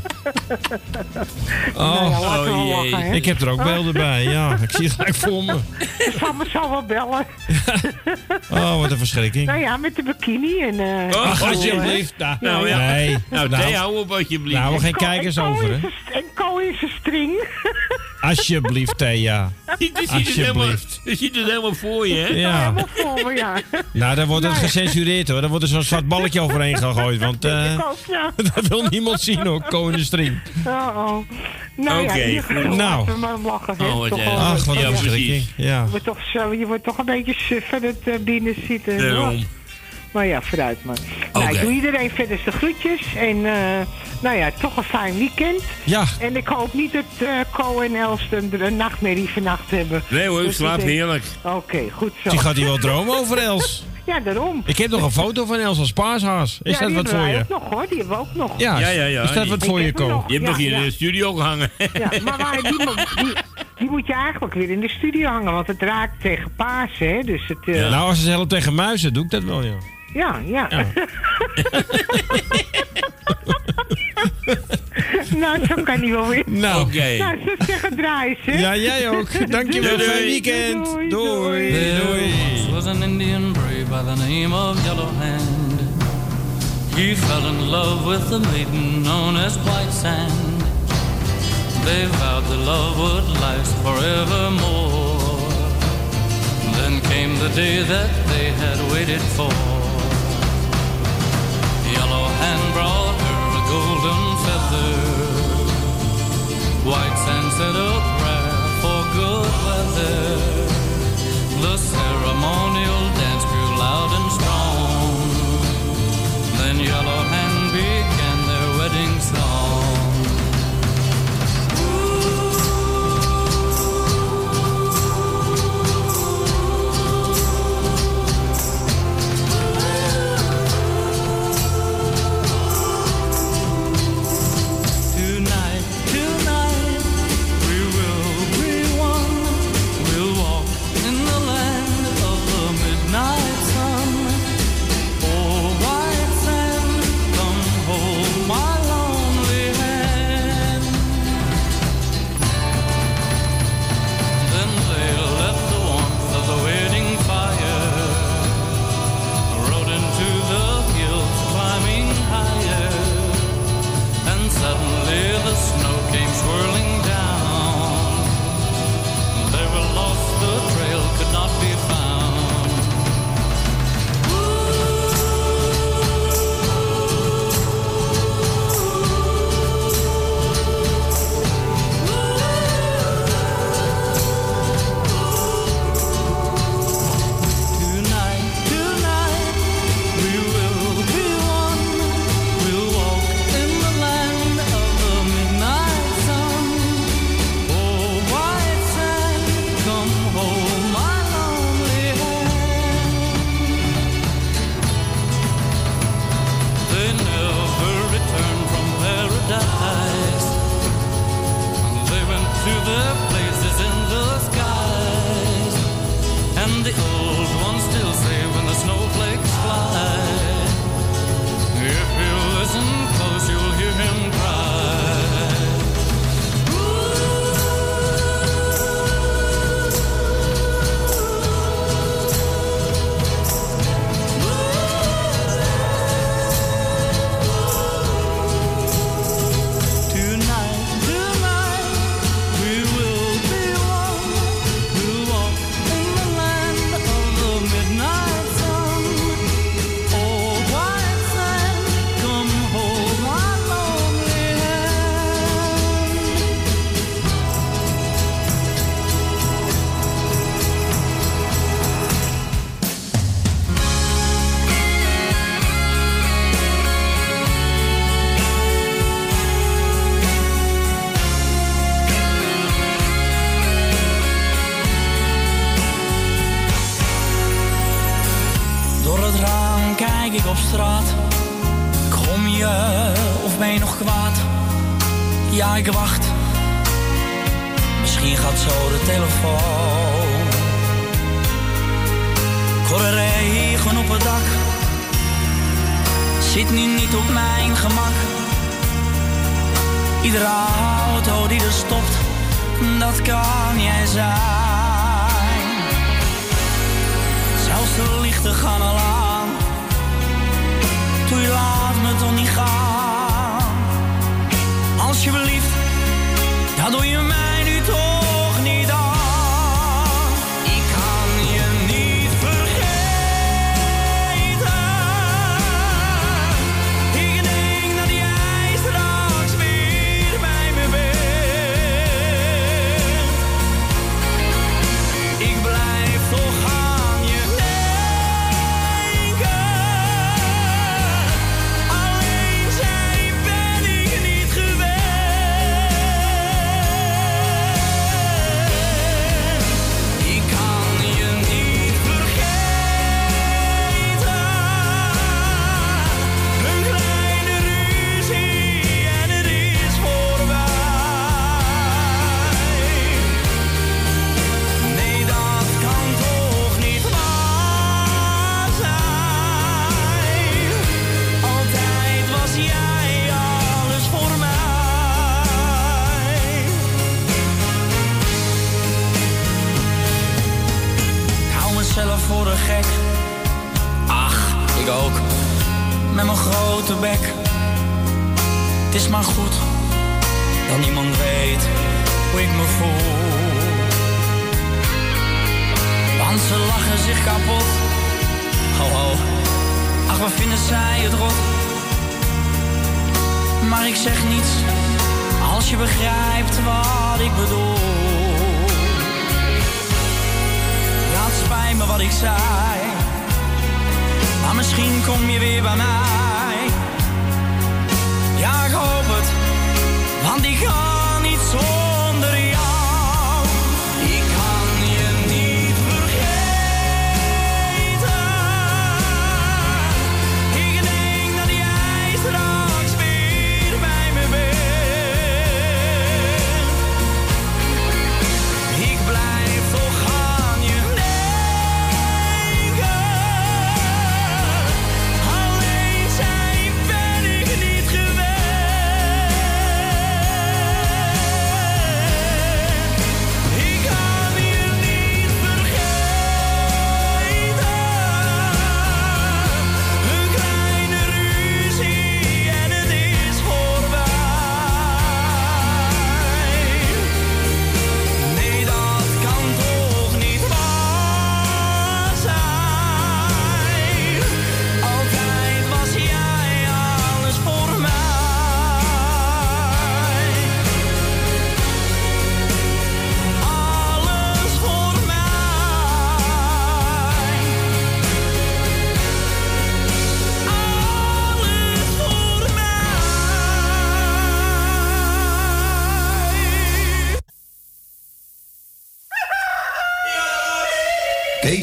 Nou ja, Oh, wel lachen, hè. ik heb er ook beelden bij, ja. Ik zie het gelijk voor me. Ik zal me zo wel bellen. Oh, wat een verschrikking. Nou ja, met de bikini en... eh Oh, Ach, en- alsjeblieft. Nou, Nou ja. Nee. Nou, Nou, hou op alsjeblieft. Nou, we kijkers over, hè? een- En Ko is een string. Alsjeblieft, Thea. Je ziet, het helemaal, Alsjeblieft. je ziet het helemaal voor je, hè? Ja. Helemaal voor me, ja. Nou, dan wordt het Nou ja. gecensureerd hoor. Dan wordt er zo'n zwart balletje overheen gegooid. Want eh, ja. (laughs) dat wil niemand zien hoor, Co in de string. Oh, oh. Nou Oké, ja, geval goed. Nou. laten we maar lachen. Oh, wat Toch Ach, wat Ja, een verschrikking. Ja. Je wordt, toch zo, je wordt toch een beetje suf van het eh, binnen zitten. Daarom. Maar ja, vooruit maar. Nou, Oké. ik doe iedereen verder de groetjes. En eh, nou ja, toch een fijn weekend. Ja. En ik hoop niet dat eh Co en Elston er een nachtmerrie vannacht hebben. Nee hoor, ik Dus slaap denk- heerlijk. Oké, goed zo. Die gaat hier wel dromen over Els. (laughs) Ja, daarom. Ik heb nog een foto van Els als paashaas. Is ja, dat wat voor je? ook nog hoor, die hebben we ook nog. Ja, Ja, ja, ja. is dat wat voor je, nog. Je hebt nog Ja, hier ja. in de studio gehangen. Ja, maar waar, die, moet- die, die moet je eigenlijk weer in de studio hangen, want het raakt tegen Pasen, hè. Dus het... eh, Nou, als ze helpt tegen muizen, doe ik dat wel, ja. Ja, ja. Ja. (laughs) nou, zo kan hij wel weer. Nou, Oké. Nou, ze zeggen draaien, hè. Ja, jij ook. Dankjewel. Doei, Fijn doei. weekend. Doei, Doei. There Doei. by the name of Yellow Hand. He fell in love with a maiden known as White Sand. They vowed the love would last forevermore. Then came the day that they had waited for. Yellow Hand brought her a golden feather. White Sand said a prayer for good weather. The ceremonial yellow op het dak. Zit nu niet op mijn gemak. Iedere auto die er stopt, dat kan jij zijn. Zelfs de lichten gaan al aan. Toen je laat me toch niet gaan. Alsjeblieft, dat doe je mij. grote bek. Het is maar goed dat niemand weet hoe ik me voel. Want ze lachen zich kapot. Ho ho, ach wat vinden zij het rot. Maar ik zeg niets als je begrijpt wat ik bedoel. Laat spijt me wat ik zei, maar misschien kom je weer bij mij. Want ik ga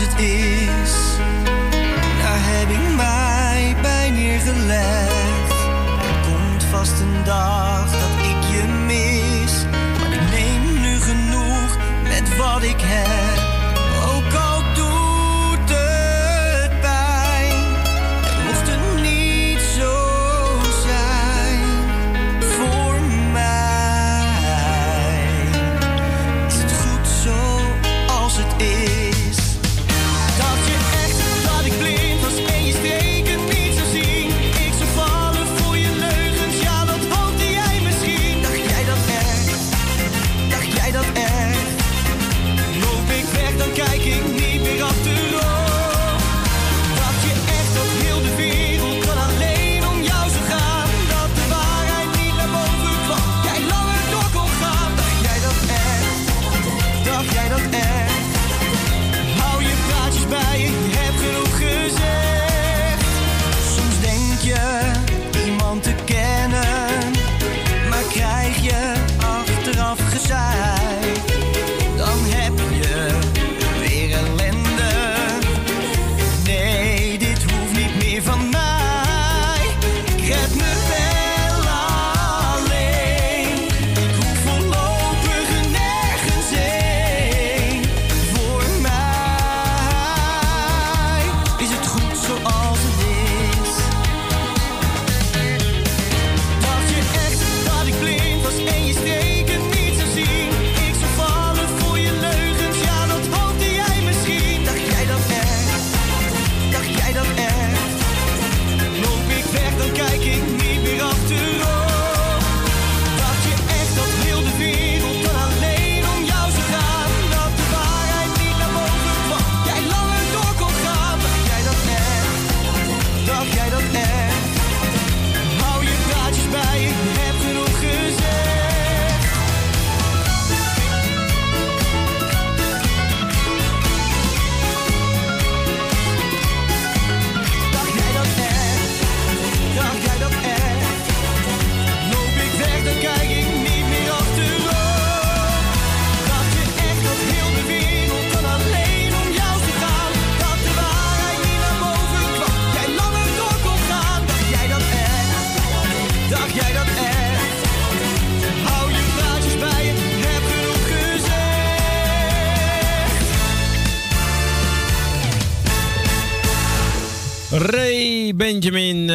Het is. Daar heb ik mij bij neergelegd. Er komt vast een dag dat ik je mis. Maar ik neem nu genoeg met wat ik heb.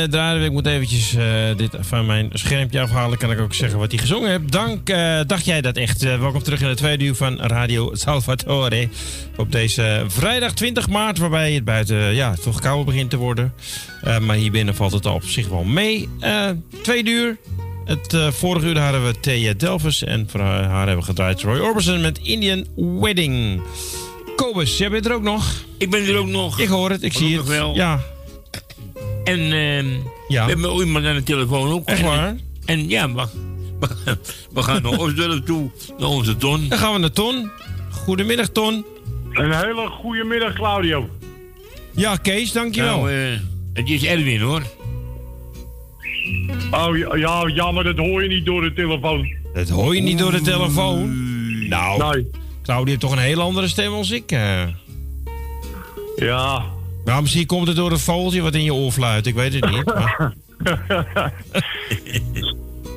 Draaien. Ik moet eventjes eh, dit van mijn schermpje afhalen. Kan ik ook zeggen wat hij gezongen heeft. Dank, eh, dacht jij dat echt? Eh, welkom terug in het tweede uur van Radio Salvatore. Op deze vrijdag 20 maart, waarbij het buiten ja, toch kouder begint te worden. Eh, maar hier binnen valt het op zich wel mee. Eh tweede uur. Het eh, vorige uur hadden we Thea Delvis. En voor haar hebben we gedraaid Roy Orbison met Indian Wedding. Kobus, jij bent er ook nog? Ik ben er ook nog. Ik hoor het, ik zie het. Wel. Ja. En ehm Ja. we hebben iemand aan de telefoon ook. Echt En- waar? En ja, we, we gaan naar Osdorp toe, naar onze Ton. Dan gaan we naar Ton. Goedemiddag, Ton. Een hele goede middag, Claudio. Ja, Kees, dankjewel. Nou, eh, het is Erwin hoor. Oh ja, ja, jammer, dat hoor je niet door de telefoon. Dat hoor je niet door de telefoon. Nou, Nee. Claudia heeft toch een heel andere stem als ik. eh. Ja. Nou, misschien komt het door het vogeltje wat in je oor fluit. Ik weet het niet. maar- (laughs)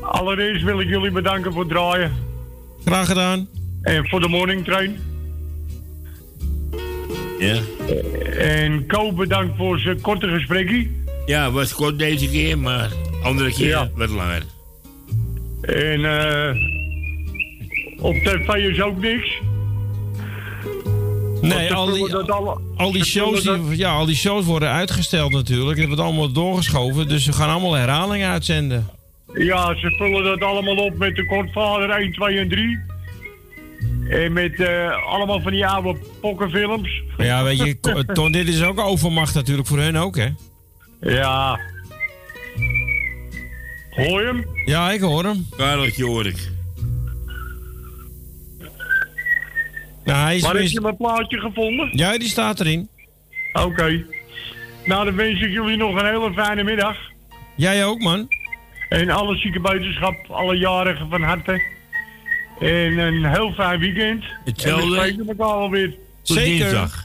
Allereerst wil ik jullie bedanken voor het draaien. Graag gedaan. En voor de morning train. Ja. En Ko bedankt voor zijn korte gesprekje. Ja, was kort deze keer, maar andere keer Ja. wat langer. En eh op tv is ook niks. Nee, al die, alle- al die shows, die, ja, al die shows worden uitgesteld natuurlijk. Het wordt allemaal doorgeschoven. Dus ze gaan allemaal herhalingen uitzenden. Ja, ze vullen dat allemaal op met de kortvader 1, 2 en 3. En met eh, allemaal van die oude pokkenfilms. Ja, weet je, (laughs) Ton, dit is ook overmacht natuurlijk voor hun ook, hè? Ja. Hoor je hem? Ja, ik hoor hem. Kareltje hoor ik. Nou, hij is Maar heb je mijn plaatje gevonden? Ja, die staat erin. Oké. Nou, dan wens ik jullie nog een hele fijne middag. Jij ook, man. En alle ziekenbuitenschap, alle jarigen van harte. En een heel fijn weekend. Hetzelfde. En we spreken elkaar alweer. Tot Zeker. dinsdag.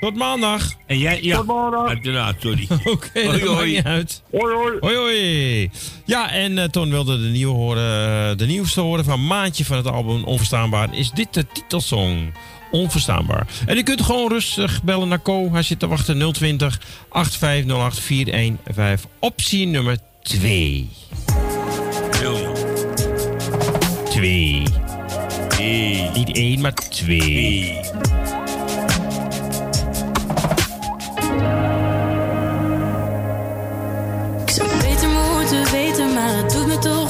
Tot maandag. En jij, ja. Tot maandag. Uiteraard, sorry. (laughs) Oké, okay, hoi, hoi. Uit. Hoi, hoi. Ja, en uh, Ton wilde de, nieuwe horen, eh, de nieuwste horen van Maandje van het album Onverstaanbaar. Is dit de titelsong? Onverstaanbaar. En u kunt gewoon rustig bellen naar Co. Hij zit te wachten 020 8508 415. Optie nummer 2. 2. 2. Niet 1, maar 2.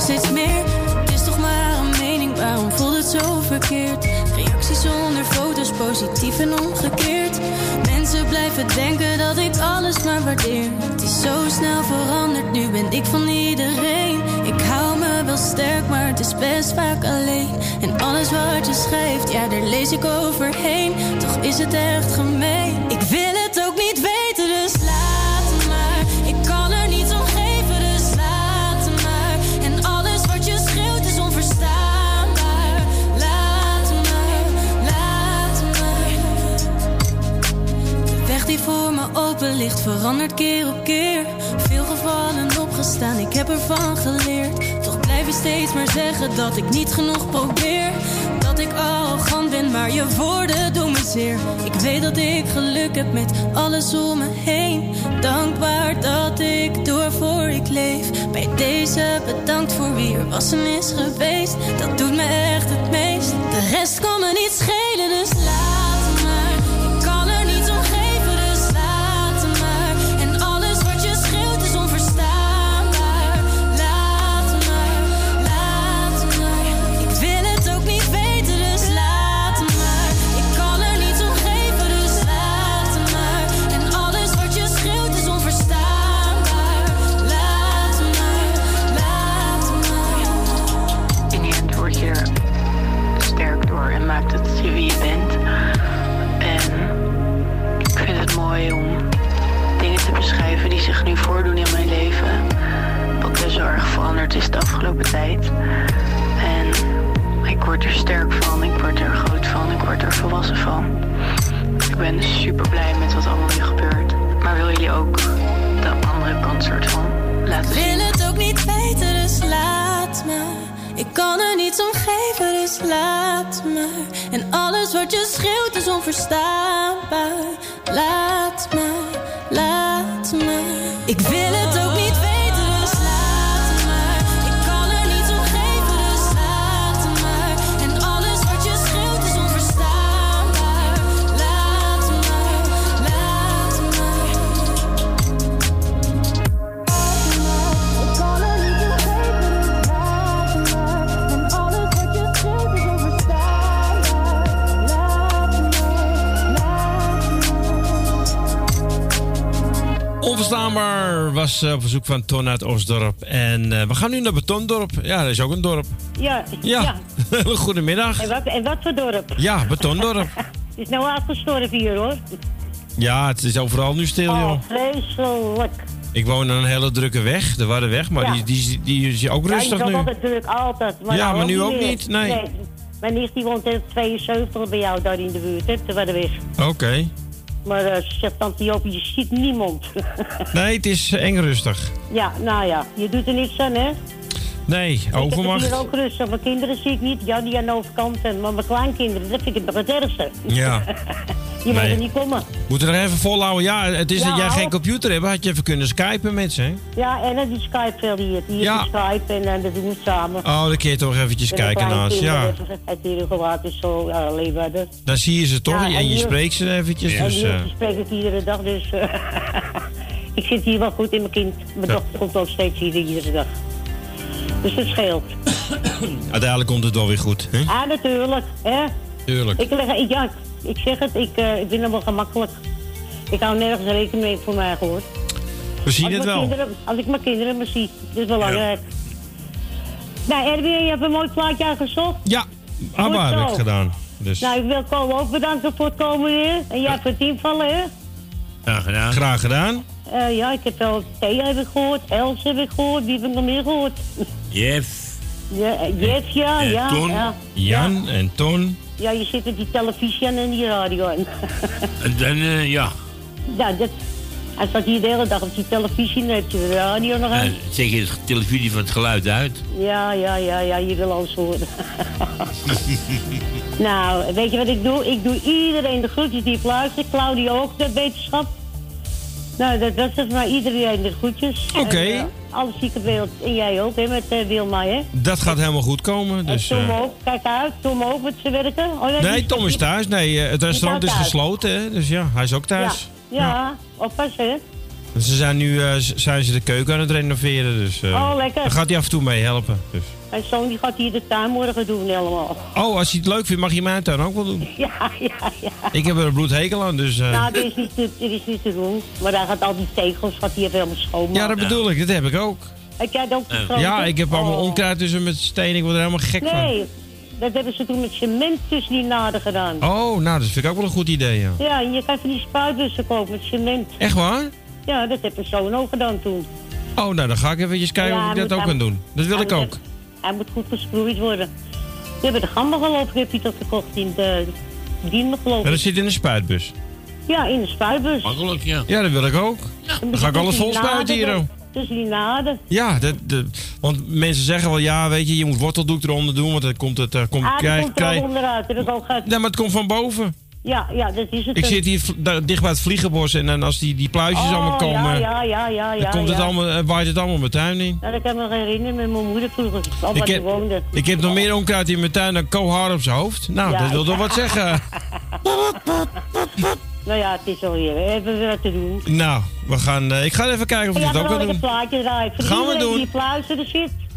Steeds meer. Het is toch maar een mening, waarom voelt het zo verkeerd? Reacties zonder foto's, positief en omgekeerd. Mensen blijven denken dat ik alles maar waardeer. Het is zo snel veranderd, nu ben ik van iedereen. Ik hou me wel sterk, maar het is best vaak alleen. En alles wat je schrijft, ja, daar lees ik overheen. Toch is het echt gemeen. Ik wil die voor me open ligt verandert keer op keer. Veel gevallen opgestaan, ik heb ervan geleerd. Toch blijf je steeds maar zeggen dat ik niet genoeg probeer. Dat ik arrogant ben, maar je woorden doen me zeer. Ik weet dat ik geluk heb met alles om me heen. Dankbaar dat ik door voor ik leef. Bij deze bedankt voor wie er was en is geweest. Dat doet me echt het meest. De rest kan me niet schelen, dus laat tijd. En ik word er sterk van, ik word er groot van, ik word er volwassen van. Ik ben super blij met wat allemaal nu gebeurt. Maar wil jullie ook de andere kant soort van laten Ik zien? wil het ook niet weten, dus laat maar. Ik kan er niets om geven, dus laat maar. En alles wat je schreeuwt is onverstaanbaar. Laat maar, laat Onverstaanbaar was eh, op verzoek van Ton uit Osdorp. En eh, we gaan nu naar Betondorp. Ja, dat is ook een dorp. Ja. Ja. (laughs) Goedemiddag. En wat, en wat voor dorp? Ja, Betondorp. (laughs) Het is nou uitgestorven hier hoor. Ja, het is overal nu stil, joh. Oh, vreselijk. Ik woon aan een hele drukke weg, de Warreweg, maar Ja. die, die, die is ook Ja, rustig nu. altijd druk, altijd. Ja, nou maar nu ook niet, nee. Mijn nicht die woont in 72 bij jou daar in de buurt, hè, te Waddenweg. Oké. Maar eh, ze zegt tante Jopie, je ziet niemand. (laughs) Nee, het is eh, eng rustig. ja, nou ja, je doet er niks aan, hè? Nee, Ik heb overmacht. hier ook rustig. Mijn kinderen zie ik niet. Ja, die aan de overkant. En, maar mijn kleinkinderen, dat vind ik nog het ergste. Ja. (laughs) Die Nee. mogen niet komen. Moeten we er even volhouden. Ja, het is Ja, dat jij geen computer hebt. Had je even kunnen skypen met ze, hè? Ja, en dan die Skype veel hier. Die Ja. ja. Skype en eh, dat doen we samen. Oh, dan kun je toch eventjes kijken naast. Ja, Het hier gewaad is zo uh, leeuwarden. dan zie je ze toch Ja, en en je hier- spreekt ze eventjes. En Dus, eh, spreek ik iedere dag, dus... eh, (laughs) ik zit hier wel goed in mijn kind. Mijn Ja. dochter komt ook steeds hier iedere dag. Dus dat scheelt. uiteindelijk komt het wel weer goed. Hè? Ah, natuurlijk. Hè? Tuurlijk. Ik, leg, ik, ja, ik, ik zeg het, ik, eh, ik ben er wel gemakkelijk. Ik hou nergens rekening mee voor mij gehoord. We zien als het wel. Kinderen, als ik mijn kinderen maar zie, dat is belangrijk. Nou, Erwin, je hebt een mooi plaatje aangezocht. Ja, ABBA heb ik gedaan. Dus Nou, ik wil Cole ook bedanken voor het komen weer. En jij voor het invallen, hè? Graag gedaan. graag gedaan. Eh, ja, ik heb wel Thea heb ik gehoord, Els heb ik gehoord, wie heb ik nog meer gehoord? Jeff. Eh, Jeff, ja, En ja. Ton, Ja. Jan en Ton. ja, je zit met die televisie aan en die radio aan. (laughs) En dan, eh, ja. ja, dat, hij staat hier de hele dag op die televisie en dan heb je de radio nog aan. Zeg je de televisie van het geluid uit. Ja, ja, ja, ja, je wil alles horen. (laughs) nou, weet je wat ik doe? Ik doe iedereen de groetjes die luistert. Claudia ook, de wetenschap. Nou, dat was het maar iedereen de groetjes. Oké. En, eh, Alle zieke beeld. En jij ook, hè, met uh, Wilma, hè? Dat gaat helemaal goed komen. Dus, en Tom eh, ook, kijk uit. Tom ook met zijn werken. Oh, ja, nee, die- Tom is thuis. Nee, het restaurant is gesloten. Hè? Dus ja, hij is ook thuis. Ja, ja. oppassen, hè? Ze zijn nu zijn ze de keuken aan het renoveren. Dus, Oh, lekker. Dan gaat hij af en toe mee helpen. Dus. Mijn zoon die gaat hier de tuin morgen doen helemaal. Oh, als hij het leuk vindt, mag hij mijn tuin ook wel doen. Ja, ja, ja. Ik heb er een bloedhekel aan, dus... eh, Nou, dit is, niet te, dit is niet te doen. Maar hij gaat al die tegels gaat hij even helemaal schoonmaken. ja, dat bedoel ik. Dat heb ik ook. Heb jij dat ook ja, ik heb allemaal Oh. onkruid tussen met steen. Ik word er helemaal gek van. Nee, dat hebben ze toen met cement tussen die naden gedaan. Oh, nou, dat vind ik ook wel een goed idee, ja. Ja, en je kan van die spuitbussen kopen met cement. Echt waar? Ja, dat heb mijn zoon ook gedaan toen. Oh, nou, dan ga ik eventjes kijken Ja, of ik dat ook kan doen. Dat wil ik ook. Hij moet goed gesproeid worden. We hebben de gamma geloof ik, heb je dat gekocht in de Diemen geloof Maar dat ik. zit in een spuitbus. Ja, in de spuitbus. Makkelijk, ja. Ja, dat wil ik ook. Dan ga ik alles vol spuiten hier, die naden. Ja, dat, dat- want mensen zeggen wel, ja, weet je, je moet worteldoek eronder doen, want dan komt het... eh, komt, Ah, krijg, komt er krijg- onderuit. Dat ik ook gehad. Nee, maar het komt van boven. Ja, ja, dat is het. Ik zit hier dicht bij het vliegenbos en dan als die, die pluisjes Oh, allemaal komen, Ja, ja, ja, ja. dan ja, komt het ja. allemaal, eh, waait het allemaal mijn tuin in. Nou, dat kan ik me herinneren met mijn moeder vroeger. Al Ik heb, woonde. ik heb nog meer onkruid in mijn tuin dan Kohar op zijn hoofd. Nou, Ja, dat wil ik- toch wat zeggen. (laughs) Nou ja, het is alweer. We hebben weer wat te doen. Nou, we gaan, eh, ik ga even kijken of ik ja, het ook kan een doen. plaatje draaien. Voor Gaan we doen. die zit. Ik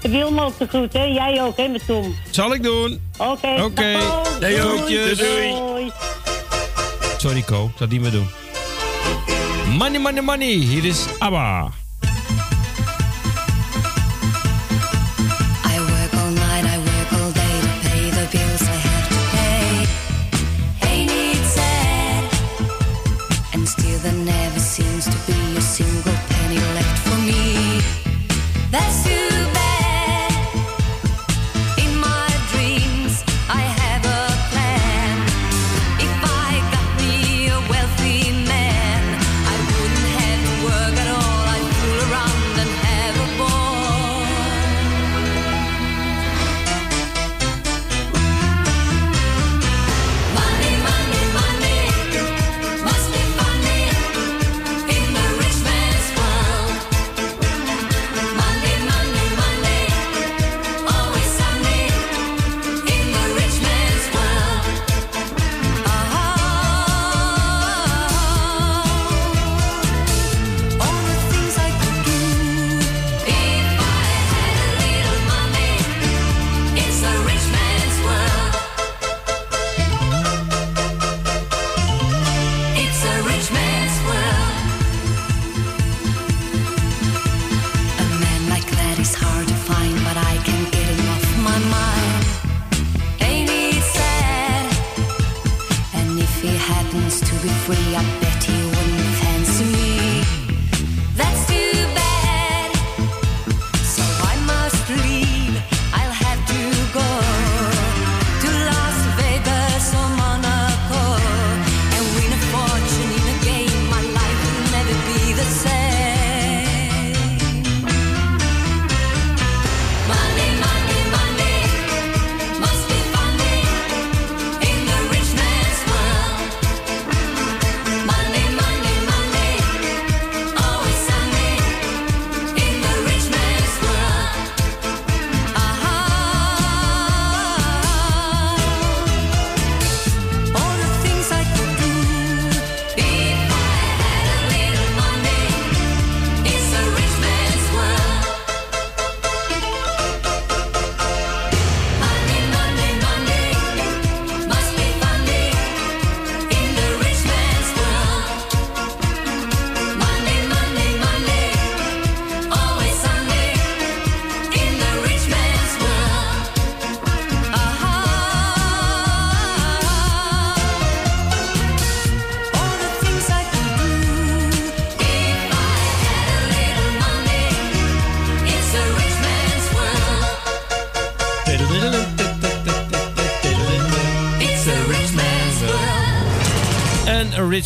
wil me ook te goed, hè? Jij ook, hè, met Tom. Zal ik doen. Oké. Oké. Doei, groetjes. Doei. Sorry, Ko, ik zal die maar doen. Money, money, money. Hier is ABBA.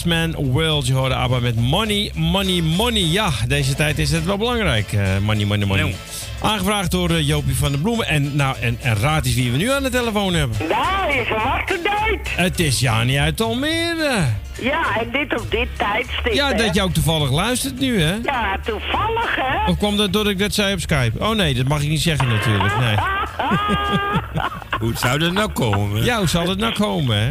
Man World. Je hoorde ABBA met Money, Money, Money. Ja, deze tijd is het wel belangrijk. eh, money, money, money. Aangevraagd door eh, Jopie van der Bloemen. En, nou, en, en raad eens wie we nu aan de telefoon hebben. Nou, je verwacht het nooit. Het is Jani uit Almere. Ja, en dit op dit tijdstip. Ja, hè? dat je ook toevallig luistert nu, hè? Ja, toevallig, hè? Of kwam dat doordat ik dat zei op Skype? Oh nee, dat mag ik niet zeggen natuurlijk. Nee. (laughs) Hoe zou dat nou komen? Ja, hoe zal het nou komen, hè?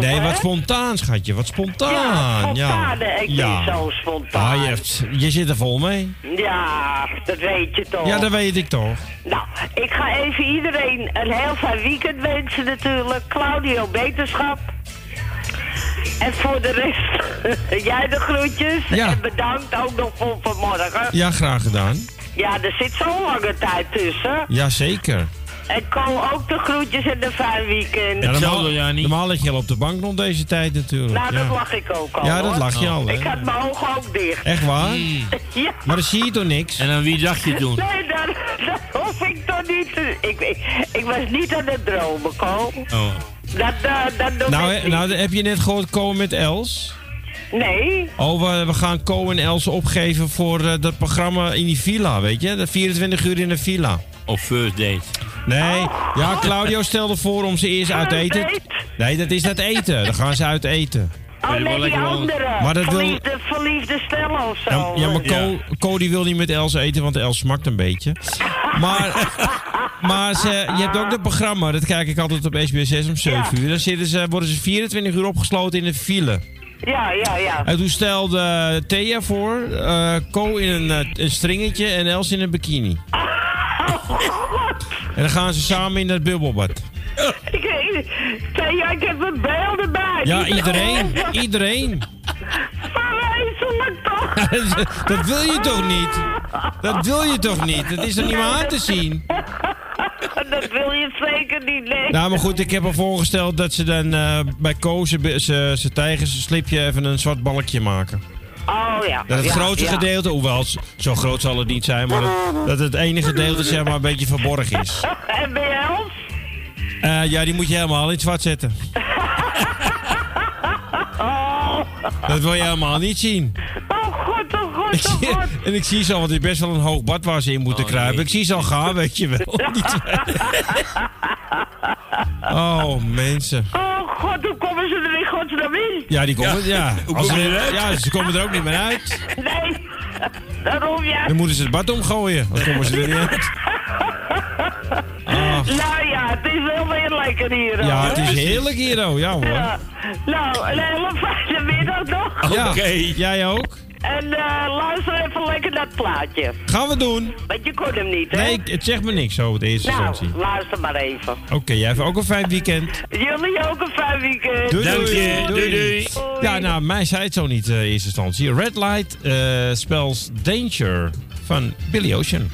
Nee, wat spontaan, schatje. Wat spontaan. Ja, spontaan, ik ben zo spontaan. Ah, je, hebt- je zit er vol mee. Ja, dat weet je toch. Ja, dat weet ik toch. Nou, ik ga even iedereen een heel fijn weekend wensen natuurlijk. Claudio, beterschap. En voor de rest, (laughs) jij de groetjes. Ja. En bedankt ook nog voor vanmorgen. Ja, graag gedaan. Ja, er zit zo'n lange tijd tussen. Jazeker. En Ko ook de groetjes en een fijn weekend. Ja, normaal, normaal lig je al op de bank rond deze tijd natuurlijk. Nou, dat ja. lach ik ook al. Ja, dat hoor. lach je al, hè? Ik had mijn ogen ook dicht. Echt waar? (laughs) Ja. Maar dan zie je toch niks? En aan wie dacht je toen? Nee, dat, dat hoef ik toch niet te... Ik, ik, ik was niet aan het dromen, Ko. Oh. Dat, eh, dat doe Nou, ik niet. nou, heb je net gehoord komen met Els? Nee. Oh, we, we gaan Co en Els opgeven voor eh, dat programma in die villa, weet je? Dat 24 uur in de villa. Of first date. Nee, ja, Claudio stelde voor om ze eerst uit First eten... Nee, dat is dat eten. Dan gaan ze uit eten. Oh, nee, die andere. Maar dat wil- verliefde, verliefde stellen of zo. Ja, ja maar Co, Co die wil niet met Els eten, want Els smakt een beetje. Maar, (laughs) maar ze, je hebt ook dat programma, dat kijk ik altijd op SBS 6 om 7 uur. Dan zitten ze, worden ze 24 uur opgesloten in een file. Ja, ja, ja. En toen stelde Thea voor, eh Co in een, eh, een stringetje en Els in een bikini. (laughs) En dan gaan ze samen in dat bubbelbad. Ik, ik, Thea, ik heb een beelden bij. Ja, iedereen. Iedereen. Verwezenlijk toch? (laughs) dat wil je toch niet? Dat wil je toch niet? Dat is er niet meer aan te zien. (laughs) dat wil je zeker niet, nee. Nou, maar goed, ik heb al voorgesteld dat ze dan eh, bij Ko ze- tijgers slipje even een zwart balkje maken. Oh ja. Dat het ja, gedeelte, hoewel zo groot zal het niet zijn, maar dat, dat het ene gedeelte zeg maar een beetje verborgen is. (laughs) En bij Els? Eh, ja, die moet je helemaal in het zwart zetten. (laughs) Dat wil je helemaal niet zien. (laughs) Ik oh zie- god. en ik zie zo, want er is best wel een hoog bad waar ze in moeten kruipen. Ik zie ze al gaan, weet je wel. (laughs) Oh, mensen. Oh god, hoe komen ze er in godsnaam in? Ja, die komen, ja. Hoe Als ze- ze ja, ze komen er ook niet meer uit. Nee, daarom ja. Dan moeten ze het bad omgooien. Dan komen ze er niet uit. (laughs) Nou ja, het is wel weer lekker hier. Ja, het is heerlijk hier, oh. Ja, hoor. Ja. Nou, een hele fijne middag nog. Ja, jij ook? En eh, luister even lekker naar het plaatje. Gaan we doen. Want je kon hem niet, hè? Nee, het zegt me niks zo, de eerste Nou, instantie. luister maar even. Oké, jij hebt ook een fijn weekend. Jullie ook een fijn weekend. Doei, Dank doei. je. Doei, doei. Ja, nou, mij zei het zo niet eh, in eerste instantie. Red Light eh, spells Danger van Billy Ocean.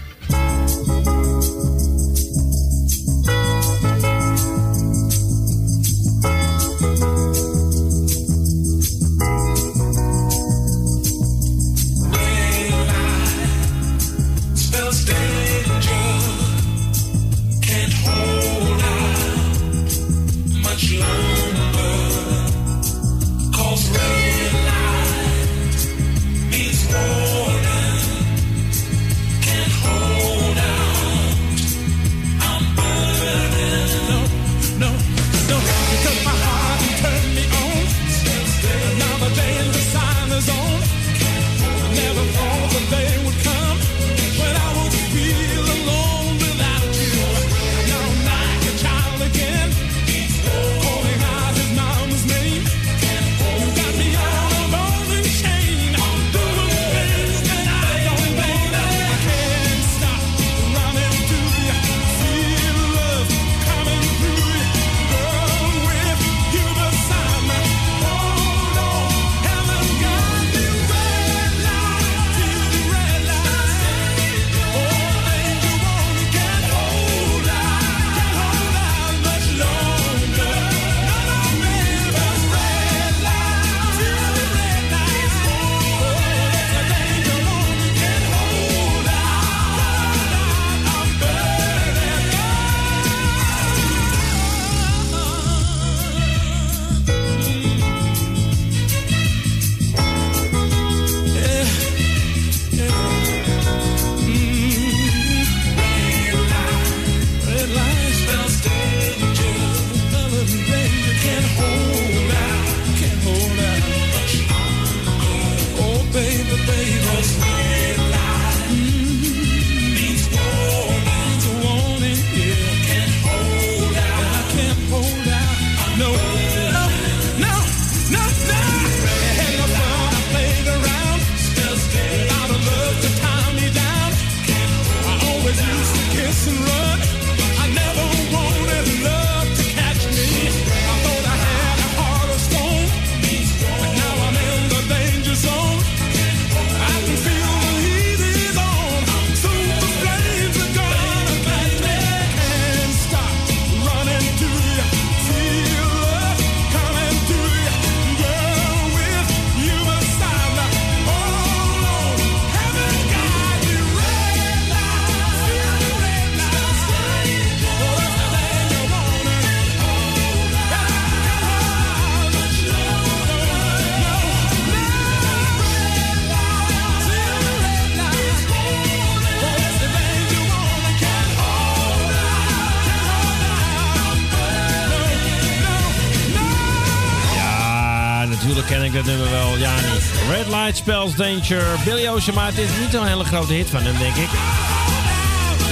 Spells Danger. Billy Ocean, maar het is niet zo'n hele grote hit van hem, denk ik.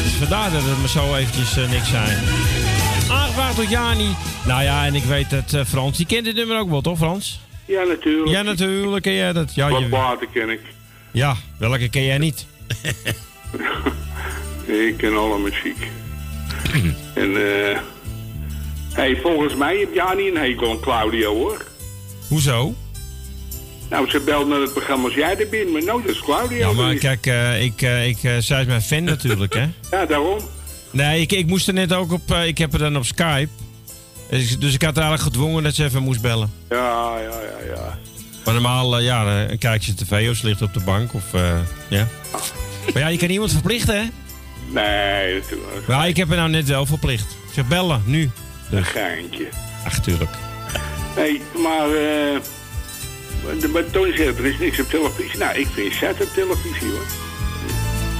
Dus vandaar dat het me zo eventjes eh, niks zijn. Aangevraagd door Jani. Nou ja, en ik weet dat eh, Frans, die kent dit nummer ook wel, toch Frans? Ja, natuurlijk. Ja, natuurlijk ken jij dat. Ja, Wat water ken ik. ja welke ken jij niet? (laughs) Ik ken alle muziek. (clears throat) en eh... hey, volgens mij heb Jani een hekel aan Claudio, hoor. Hoezo? Nou, ze belt naar het programma als jij er bent, maar nou, dat is Claudio. Ja, maar kijk, eh, ik, eh, ik, eh, zij is mijn fan natuurlijk, hè? (laughs) Ja, daarom. Nee, ik, ik moest er net ook op. ik heb er dan op Skype. Dus, dus ik had haar eigenlijk gedwongen dat ze even moest bellen. Ja, ja, ja, ja. Maar normaal, ja, dan kijk je tv of ze ligt op de bank of. ja. Maar ja, je kan niemand verplichten, hè? Nee, natuurlijk. Maar ik heb er nou net wel verplicht. Ik zeg bellen, nu. Een geintje. Ach, tuurlijk. Nee, maar... eh maar Tony zegt, er is niks op televisie. Nou, ik vind zet op televisie, hoor.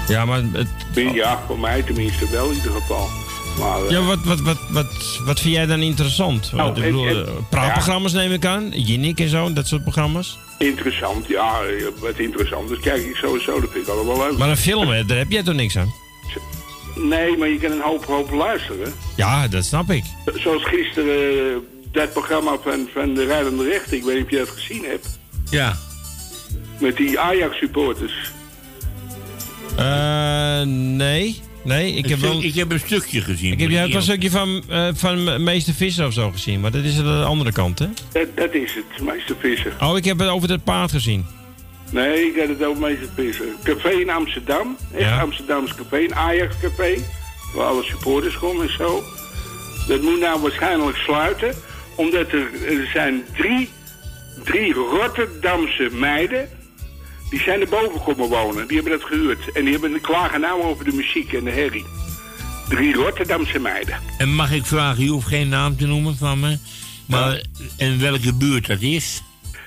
Ja, maar. Het, Ja, voor mij tenminste wel in ieder geval. Maar, eh, ja, wat, wat, wat, wat, wat vind jij dan interessant? Nou, ik bedoel, eh, neem ik aan. Jinnik en zo, dat soort programma's. Interessant, ja, eh, wat interessant. Dus kijk ik sowieso, dat vind ik allemaal leuk. Maar een film, hè, daar heb jij toch niks aan? Nee, maar je kan een hoop, hoop luisteren. Ja, dat snap ik. Zoals gisteren eh, dat programma van, van de Rijdende Rechter. Ik weet niet of je dat gezien hebt. Ja. Met die Ajax-supporters. Eh, nee. Nee, ik heb wel... ik heb een stukje gezien. Ik heb ja, een stukje van, eh, van Meester Visser of zo gezien, maar dat is aan de andere kant, hè? Dat, dat is het, meester Visser. Oh, ik heb het over het paard gezien. Nee, ik had het over meester Visser. Café in Amsterdam. Echt Ja. Amsterdams café. Een Ajax-café. Waar alle supporters komen en zo. Dat moet nou waarschijnlijk sluiten. Omdat er, er zijn drie, drie Rotterdamse meiden... Die zijn er boven komen wonen. Die hebben dat gehuurd. En die hebben klagen nou over de muziek en de herrie. Drie Rotterdamse meiden. En mag ik vragen, je hoeft geen naam te noemen van me. Maar in welke buurt dat is?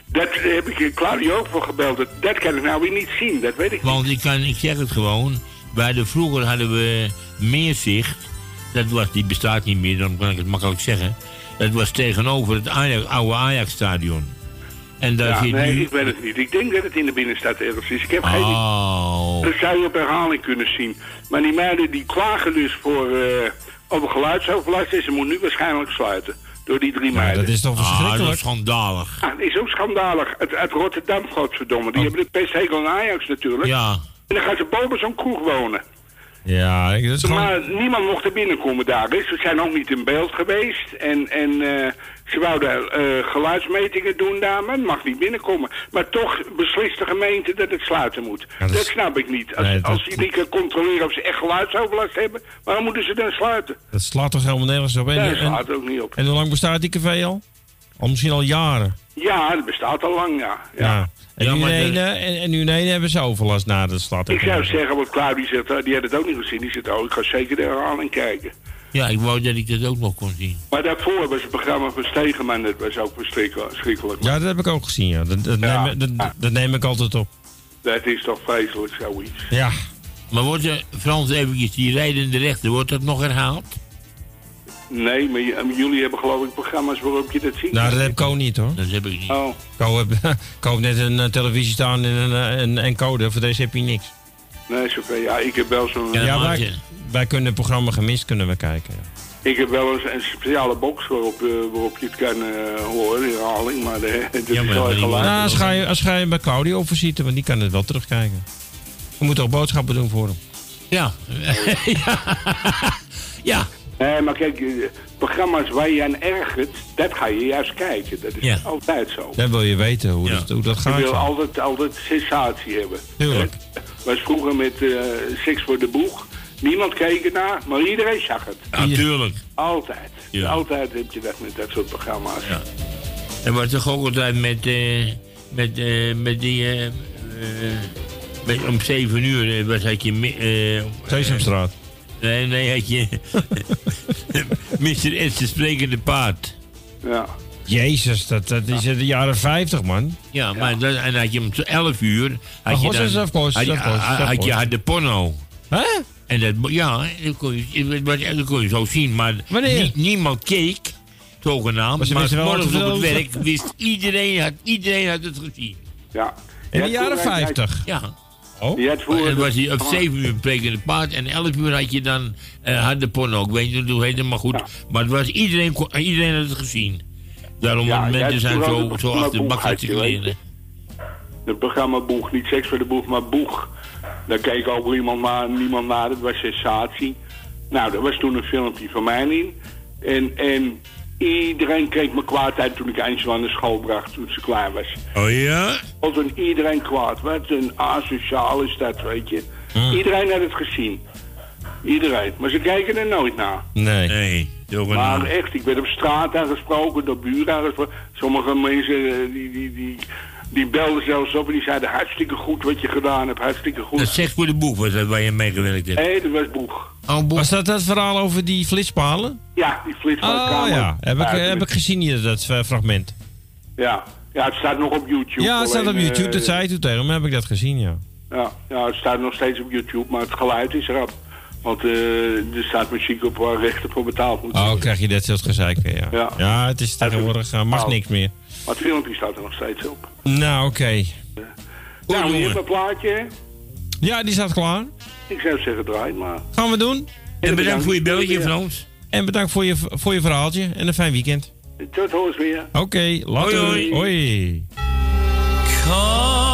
Dat heb ik Claudio ook voor gebeld. Dat, dat kan ik nou weer niet zien. Dat weet ik niet. Want ik, kan, ik zeg het gewoon. Bij de, vroeger hadden we Meerzicht. Dat was, die bestaat niet meer, dan kan ik het makkelijk zeggen. Dat was tegenover het Ajax, oude Ajax-stadion. En daar Ja, zit nee, nu... ik weet het niet. Ik denk dat het in de binnenstad ergens is. Ik heb geen Oh. Dat zou je op herhaling kunnen zien. Maar die meiden die klagen dus voor eh over geluidsoverlast en ze moet nu waarschijnlijk sluiten. Door die drie meiden. dat is toch Ah, dat verschrikkelijk? is schandalig. Ah, dat is ook schandalig. Het, uit Rotterdam, godverdomme. Die hebben de pesthekel aan Ajax natuurlijk. Oh. Ja. En dan gaan ze boven zo'n kroeg wonen. Ja, ik- dat is gewoon... Maar niemand mocht er binnenkomen daar. Dus ze zijn ook niet in beeld geweest. En, en eh, ze wouden eh, geluidsmetingen doen daar, maar het mag niet binnenkomen. Maar toch beslist de gemeente dat het sluiten moet. Ja, dat dat, is- snap ik niet. Als, Nee, dat- als niet kan controleren of ze echt geluidsoverlast hebben, waarom moeten ze dan sluiten? Dat slaat toch helemaal nergens op? En, dat en, slaat ook niet op. en hoe lang bestaat die café al? Al misschien al jaren. Ja, dat bestaat al lang, ja. Ja. En, Ja, nu maar de- en, en nu hebben ze overlast. Nou, dat slaat Ik zou zeggen, wat Claudie zegt, eh, die had het ook niet gezien. Die zegt, oh, ik ga zeker de herhaling kijken. Ja, ik wou dat ik dat ook nog kon zien. Maar daarvoor was het programma van Stegeman, dat was ook verschrikkelijk. verschrikkelijk. Ja, dat heb ik ook gezien, ja. Dat, dat, Ja. Neem, dat, dat neem ik altijd op. Dat is toch vreselijk, zoiets. Ja. Maar wordt er, Frans, eventjes die rijdende rechter, wordt dat nog herhaald? Nee, maar jullie hebben geloof ik programma's waarop je dat ziet. Nou, dat heb ik ook niet, hoor. Dat heb ik niet. Oh, Ik heb, (laughs) net een eh, televisie staan en een, eh, een encode. Voor deze heb je niks. nee, zover. Ja, ik heb wel zo'n... Ja, wij, wij kunnen het programma gemist kunnen we kijken. ja. Ik heb wel eens een speciale box waarop, eh, waarop je het kan horen in herhaling, maar de, (laughs) dat is wel geluid. Nou, als ga, je, als ga je bij Claudio visite, want die kan het wel terugkijken. Je moet toch boodschappen doen voor hem? Ja. (laughs) ja. Nee, maar kijk, eh, programma's waar je aan ergert, dat ga je juist kijken. Dat is Ja. altijd zo. Dan wil je weten hoe, dat, hoe dat Je gaat. wil ja. altijd, altijd sensatie hebben. Tuurlijk. Was vroeger met eh Seks voor de Boeg. Niemand keek ernaar, maar iedereen zag het. Natuurlijk. Altijd. Ja. Altijd heb je dat met dat soort programma's. Ja. En was toch ook altijd met, eh, met, eh, met die... eh, eh, met, om 7 uur eh, was had je... eh, Sesamstraat. Nee, nee, had je... (laughs) Mr. S. de sprekende paard. Ja. Jezus, dat, dat is in de jaren 50, man. Ja, maar dat, en had je om 11 uur... Had Oh, je dan, of course, had je, of course, had- of had je had de porno. Hè? En dat, ja, dat kon je, dat, dat kon je zo zien, maar nie- niemand keek. zogenaamd. Maar ze Maar morgens op het werk wist iedereen, had, iedereen had het gezien. Ja. In de Ja, jaren toen wij- 50. Ja. Oh. Je had vroeger- En was hij op. 7 uur een prekende paard en 11 uur had je dan eh had de porno. Ik weet niet hoe het heette, maar goed. Maar het was iedereen, kon- iedereen had het gezien. Daarom Ja, mensen zijn zo, zo achter de bak Boeg, leren. Het programma Boeg, niet seks voor de boeg, maar Boeg. Daar keek ook iemand maar, niemand naar, het was sensatie. Nou, er was toen een filmpje van mij in. En, en iedereen keek me kwaad uit toen ik Angela aan de school bracht toen ze klaar was. Oh ja? Al toen iedereen kwaad. Wat een asociaal is dat, weet je. Iedereen had het gezien. Iedereen. Maar ze kijken er nooit naar. Nee. Nee. Maar echt, ik ben op straat aangesproken, door buren aangesproken. Sommige mensen eh, die, die, die, die belden zelfs op en die zeiden hartstikke goed wat je gedaan hebt, hartstikke goed. Dat zegt voor de boek was dat waar je meegewerkt hebt. Nee, dat was boeg. Oh, Was dat dat verhaal over die flitspalen? Ja, die flits van de Oh kamer. ja, heb ik, buiten. heb ik gezien hier, dat eh, fragment. Ja. ja, het staat nog op YouTube. Ja, het staat op YouTube, eh, dat zei je toen tegen me, heb ik dat gezien, ja. Ja, ja, het staat nog steeds op YouTube, maar het geluid is erop. Want eh, er staat muziek op waar rechten voor betaald moet Oh, krijg je dat soort gezeik weer, ja. Ja. Ja, het is tegenwoordig, eh, mag niks meer. Maar het filmpje staat er nog steeds op. Nou, oké. nou, hier mijn plaatje. Ja, die staat klaar. Ik zou zeggen, draai maar. Gaan we doen. En bedankt voor je belletje, Frans. En bedankt voor je, voor je verhaaltje en een fijn weekend. Tot hoors weer. Oké, later. Hoi, hoi. hoi.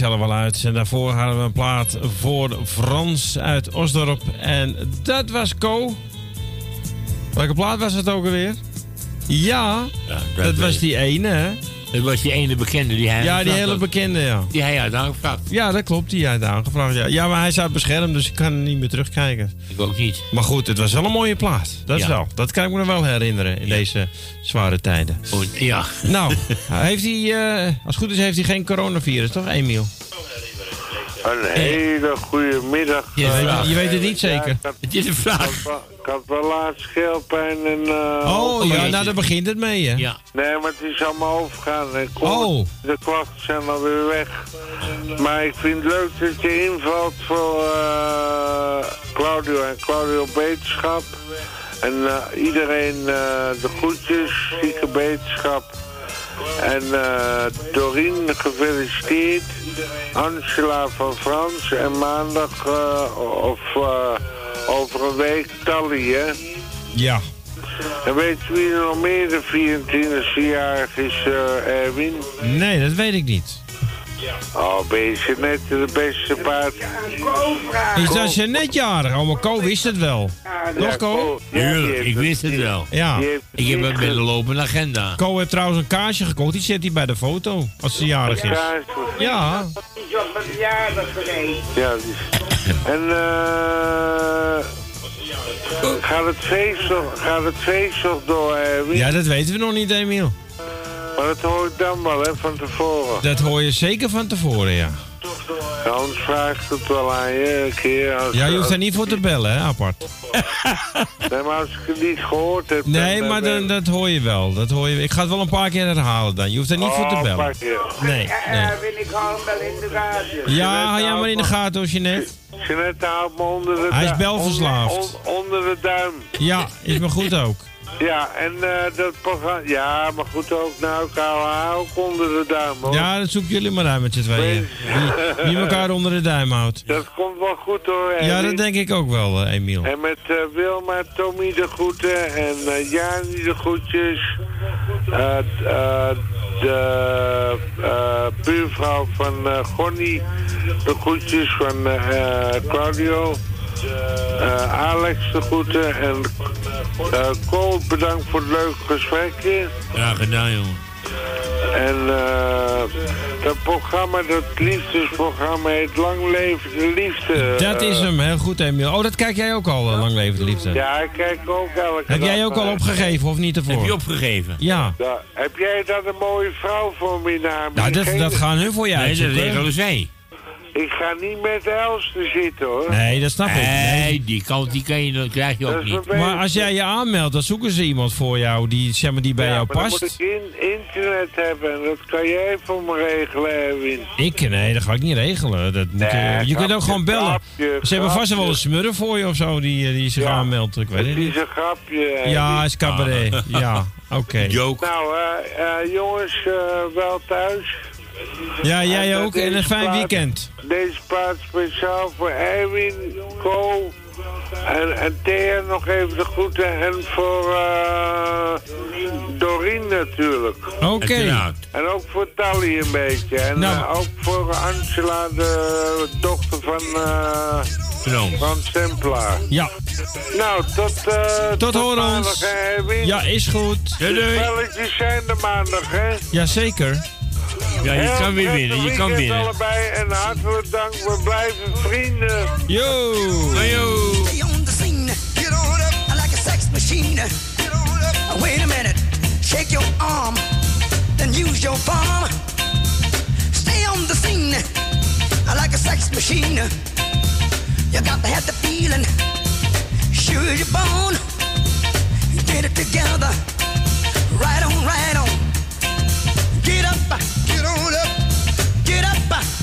Zelf wel uit. En daarvoor hadden we een plaat voor Frans uit Osdorp. En dat was Co. Welke plaat was het ook alweer? Ja, dat, dat was die ene, hè? Dat was die ene bekende die hij Ja, die hele bekende, ja. Die hij had aangevraagd. Ja, dat klopt. Die had aangevraagd. Ja. ja, maar hij staat beschermd, dus ik kan er niet meer terugkijken. Ik ook niet. Maar goed, het was wel een mooie plaat. Dat is wel. Dat kan ik me nog wel herinneren in deze zware tijden. ja. Nou, (laughs) heeft hij, eh, als het goed is, heeft hij geen coronavirus, toch, Emiel? Een hele goede middag. Je weet- Eh, je weet het niet zeker. ja, ik had- Het is een vraag. Ik had wel- ik had wel laatst scheelpijn en... eh, Oh, ja, nou, daar begint het mee, hè? Ja. Nee, maar het is allemaal kom, Oh. De klachten zijn alweer weg. Maar ik vind het leuk dat je invalt voor eh, Claudio en Claudio Beterschap. En eh, iedereen eh, de groetjes, zieke beterschap. En eh Doreen, gefeliciteerd. Angela van Frans. En maandag of over een week Tally, hè? Ja. En weet je wie er nog meer de 24e jarig is, Erwin? Nee, dat weet ik niet. Oh, ben je net de beste paard? Is dat je net jarig? Oh, maar Co wist het wel. Nog, Co? Tuurlijk, ik wist het wel. Ja. Ik heb een lopende agenda. Co heeft trouwens een kaasje gekocht. Die zet hij bij de foto. Als ze jarig is. Ja. Ja, dus. En eh... gaat, het feest nog, gaat het feest nog door, Erwin? Ja, dat weten we nog niet, Emiel. Maar dat hoor ik dan wel, hè, van tevoren. Dat hoor je zeker van tevoren, ja. Ja, Anders vraag ik het wel aan je een keer. Als, Ja, je hoeft daar niet voor te bellen, hè, apart. (laughs) Nee, maar als ik het niet gehoord heb... Nee, dan- maar dan- dat hoor je wel. Dat hoor je. Ik ga het wel een paar keer herhalen dan. Je hoeft daar niet voor te Oh, bellen. pak je. Nee, nee. Erwin, ik hou hem wel in de gaten. Ja, hou jij maar in de gaten, hoor, Jeanette. Jeanette houdt me onder de Hij is belverslaafd. Onder, on- onder de duim. Ja, is me goed ook. Ja, en eh, dat programma... Ja, maar goed ook. Nou, haar ook onder de duim, hoor. Ja, dat zoeken jullie maar uit met z'n tweeën. Wie, wie elkaar onder de duim houdt. Dat komt wel goed, hoor, Ja, dat denk ik ook wel, eh, Emiel. En met eh, Wilma, Tommy de groeten en eh Jani de groetjes. De buurvrouw van Gonnie de groetjes van Claudio. Eh, Alex de groeten en eh Cole bedankt voor het leuke gesprekje. Graag gedaan, jongen. En eh, dat programma, dat liefdesprogramma heet Lang Leven de Liefde. Dat is Eh, hem, heel goed, Emiel. Oh, dat kijk jij ook al, eh, Lang Leven de Liefde. Ja, ik kijk ook elke Heb jij ook al opgegeven of niet ervoor? Heb je opgegeven? Ja. Ja, heb jij dan een mooie vrouw voor me in haar Nou, dat, dat gaan hun voor je Nee, dat uitzoeken. regelen zij. Ik ga niet met Elster zitten hoor. Nee, dat snap ik. Nee, die kant die kan je, dat krijg je ook niet. Maar als jij je aanmeldt, dan zoeken ze iemand voor jou die, zeg maar, die bij ja, jou maar dan past. moet ik in, internet hebben en dat kan jij voor me regelen, Erwin. Ik? Nee, dat ga ik niet regelen. Dat moet, Nee, je- je kunt ook gewoon bellen. grapje, ze hebben vast wel een smurf voor je of zo die, eh, die zich aanmeldt. Ik weet het niet. is een grapje. Ja, is cabaret. Ah. Ja, oké. (laughs) Nou, eh, eh, jongens, eh, wel thuis. Ja, jij ook. En een fijn plaat- weekend. Deze plaats speciaal voor Erwin, Co en, en Thea nog even de groeten. En voor eh Doreen natuurlijk. Oké. En ook voor Tally een beetje. En Nou. eh, ook voor Angela, de dochter van, eh van Sempla. Ja. Nou, tot, eh Tot horen maandag, ons. Erwin. Ja, is goed. De spelletjes zijn er maandag, hè? Jazeker. Ja, je kan weer winnen, je kan winnen. allebei en hartelijk dank. We blijven vrienden. Yo! yo! Stay on the scene. Get on up like a sex machine. Get on up. Wait a minute. Shake your arm. Then use your palm. Stay on the scene like a sex machine. You got to have the feeling. Sure you're born. Get it together. Right on, right on. Get up. Get on up. Get up.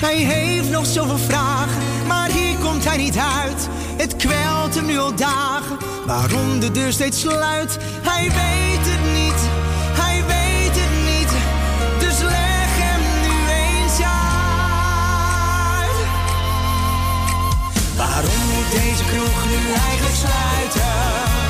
Hij heeft nog zoveel vragen, maar hier komt hij niet uit. Het kwelt hem nu al dagen, waarom de deur steeds sluit. Hij weet het niet, hij weet het niet, dus leg hem nu eens uit. Waarom moet deze kroeg nu eigenlijk sluiten?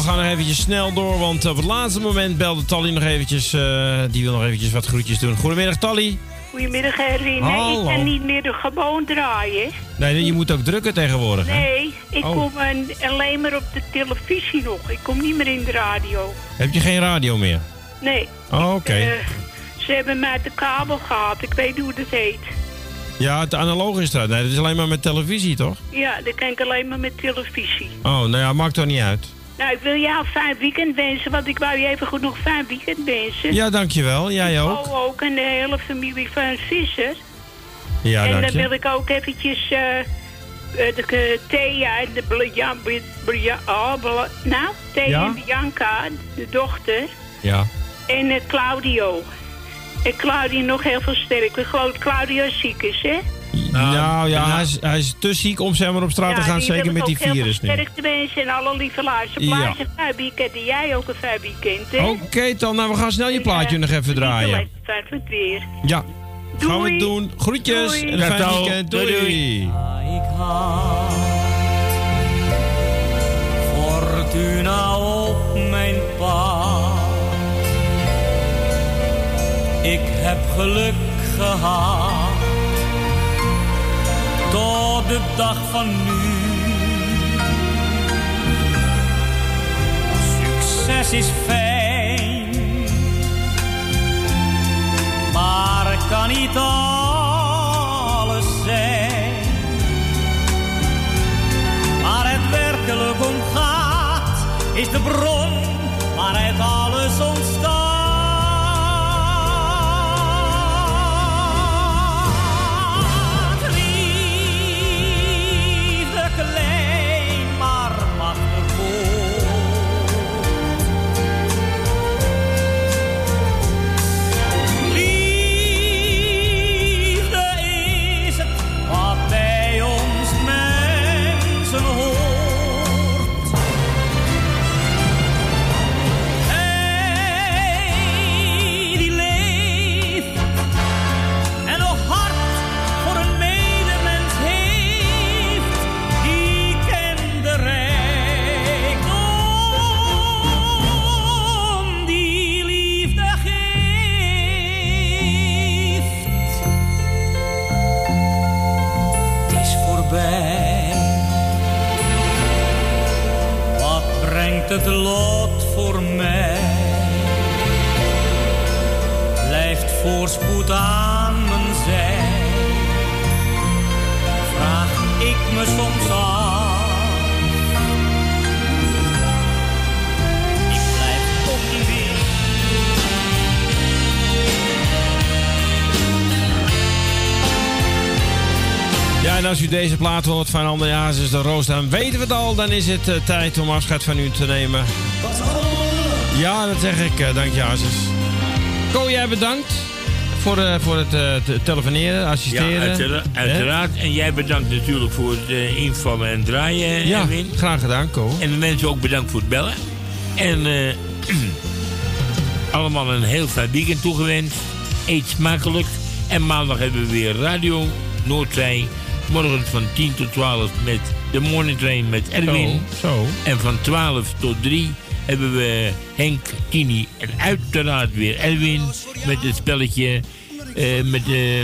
we gaan nog eventjes snel door, want op het laatste moment belde Tally nog eventjes. Eh, die wil nog eventjes wat groetjes doen. Goedemiddag, Tally. Goedemiddag, Erwin. Nee, ik kan niet meer gewoon draaien. Nee, je moet ook drukken tegenwoordig. Nee, ik oh. kom alleen maar op de televisie nog. Ik kom niet meer in de radio. Heb je geen radio meer? Nee. Oh, oké. Eh, ze hebben mij de kabel gehad. Ik weet hoe dat heet. Ja, het analoge is dat. Nee, dat is alleen maar met televisie, toch? Ja, dat kan ik alleen maar met televisie. Oh, nou ja, maakt toch niet uit. Nou, ik wil jou fijn weekend wensen, want ik wou je even goed nog fijn weekend wensen. Ja, dankjewel. Jij ook. Oh, ook. En de hele familie van Visser. Ja, En dan wil ik ook eventjes... Uh, de eh, Thea en de Brian, Brian, oh, nou, Thea en Bianca, de dochter. Ja. En uh, Claudio. En Claudio nog heel veel sterker. Ik geloof Claudio ziek is, hè? Nou ja, hij is, hij is te ziek om zeg maar op straat te gaan, zeker met die virus nu. Sterkte mensen en alle lieve luisteraars. Ja. Weekend en jij ook een hè? Oké, dan, nou we gaan snel je plaatje nog even draaien. Het weer. Ja, gaan we Doei. het doen. Groetjes Doei. en een fijn weekend. doei, Doei. Fortuna op mijn pad. Ik heb geluk gehad de dag van nu. Succes is fijn, maar kan niet alles zijn. Waar het werkelijk om gaat, is de bron waaruit alles deze plaat hoort van André Hazes, de Roos, dan weten we het al. Dan is het eh, tijd om afscheid van u te nemen. Ja, dat zeg ik. eh, dank je, Hazes. Ko, jij bedankt voor, eh, voor het te- telefoneren, assisteren. Ja, uitera- Hè? uiteraard. En jij bedankt natuurlijk voor het eh, invallen en draaien, Ja, Erwin. graag gedaan, Ko. En de mensen ook bedankt voor het bellen. En (clears throat) allemaal een heel fijn weekend toegewenst. Eet smakelijk. En maandag hebben we weer Radio Noordzij. Morgen van 10 tot 12 met de Morning Train met Erwin. Zo, zo. En van 12 tot 3 hebben we Henk, Tini en uiteraard weer Erwin met het spelletje eh, met de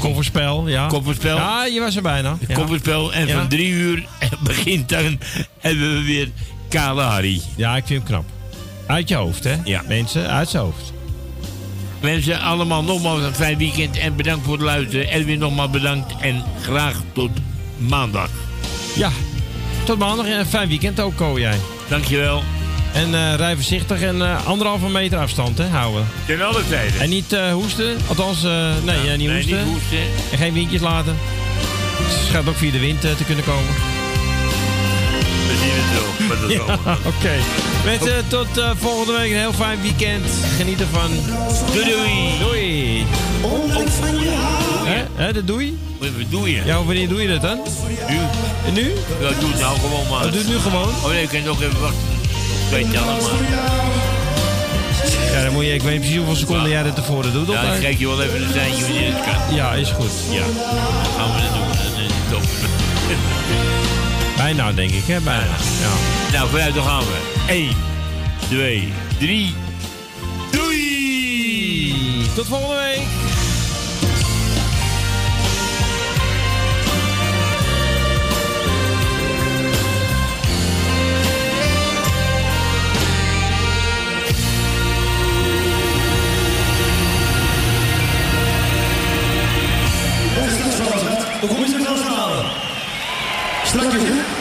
Kofferspel, ja. Kofferspel. Ja, je was er bijna. Ja. kofferspel. En Ja. van 3 uur (laughs) begint dan hebben we weer Kalahari. Ja, ik vind hem knap. Uit je hoofd, hè? Ja. Mensen, uit zijn hoofd. Mensen, allemaal nogmaals een fijn weekend en bedankt voor het luisteren. Erwin nogmaals bedankt en graag tot maandag. Ja, tot maandag en een fijn weekend ook, Ko, jij. Dankjewel. En eh rij voorzichtig en eh, anderhalve meter afstand, hè, houden. Ten alle tijden. En niet eh, hoesten, althans, nee, niet nee, hoesten. niet hoesten. En geen windjes laten. Ze gaat ook via de wind te kunnen komen. We zien het wel. Is Ja, (laughs) oké. Mensen, tot eh, volgende week. Een heel fijn weekend. Geniet ervan. Doei doei. Doei. Hè? Dat doe je? Wat doe je? Ja, wanneer doe je dat dan? Nu? En nu? Ja, doe het nou gewoon maar. Oh, doe het nu gewoon? Oh nee, ik kan nog even wachten. Nog twee tellen maar. Ja, dan moet je, ik weet niet precies hoeveel seconden jij er tevoren doet. Ja, dan kijk je wel even een seintje wanneer het kan. Ja, is goed. Ja, dan gaan we dat doen. Dat is top. Bijna, denk ik, hè? Bijna. Ja. Nou, vooruit, dan gaan we. 1, 2, 3. Doei! Tot volgende week. Kom je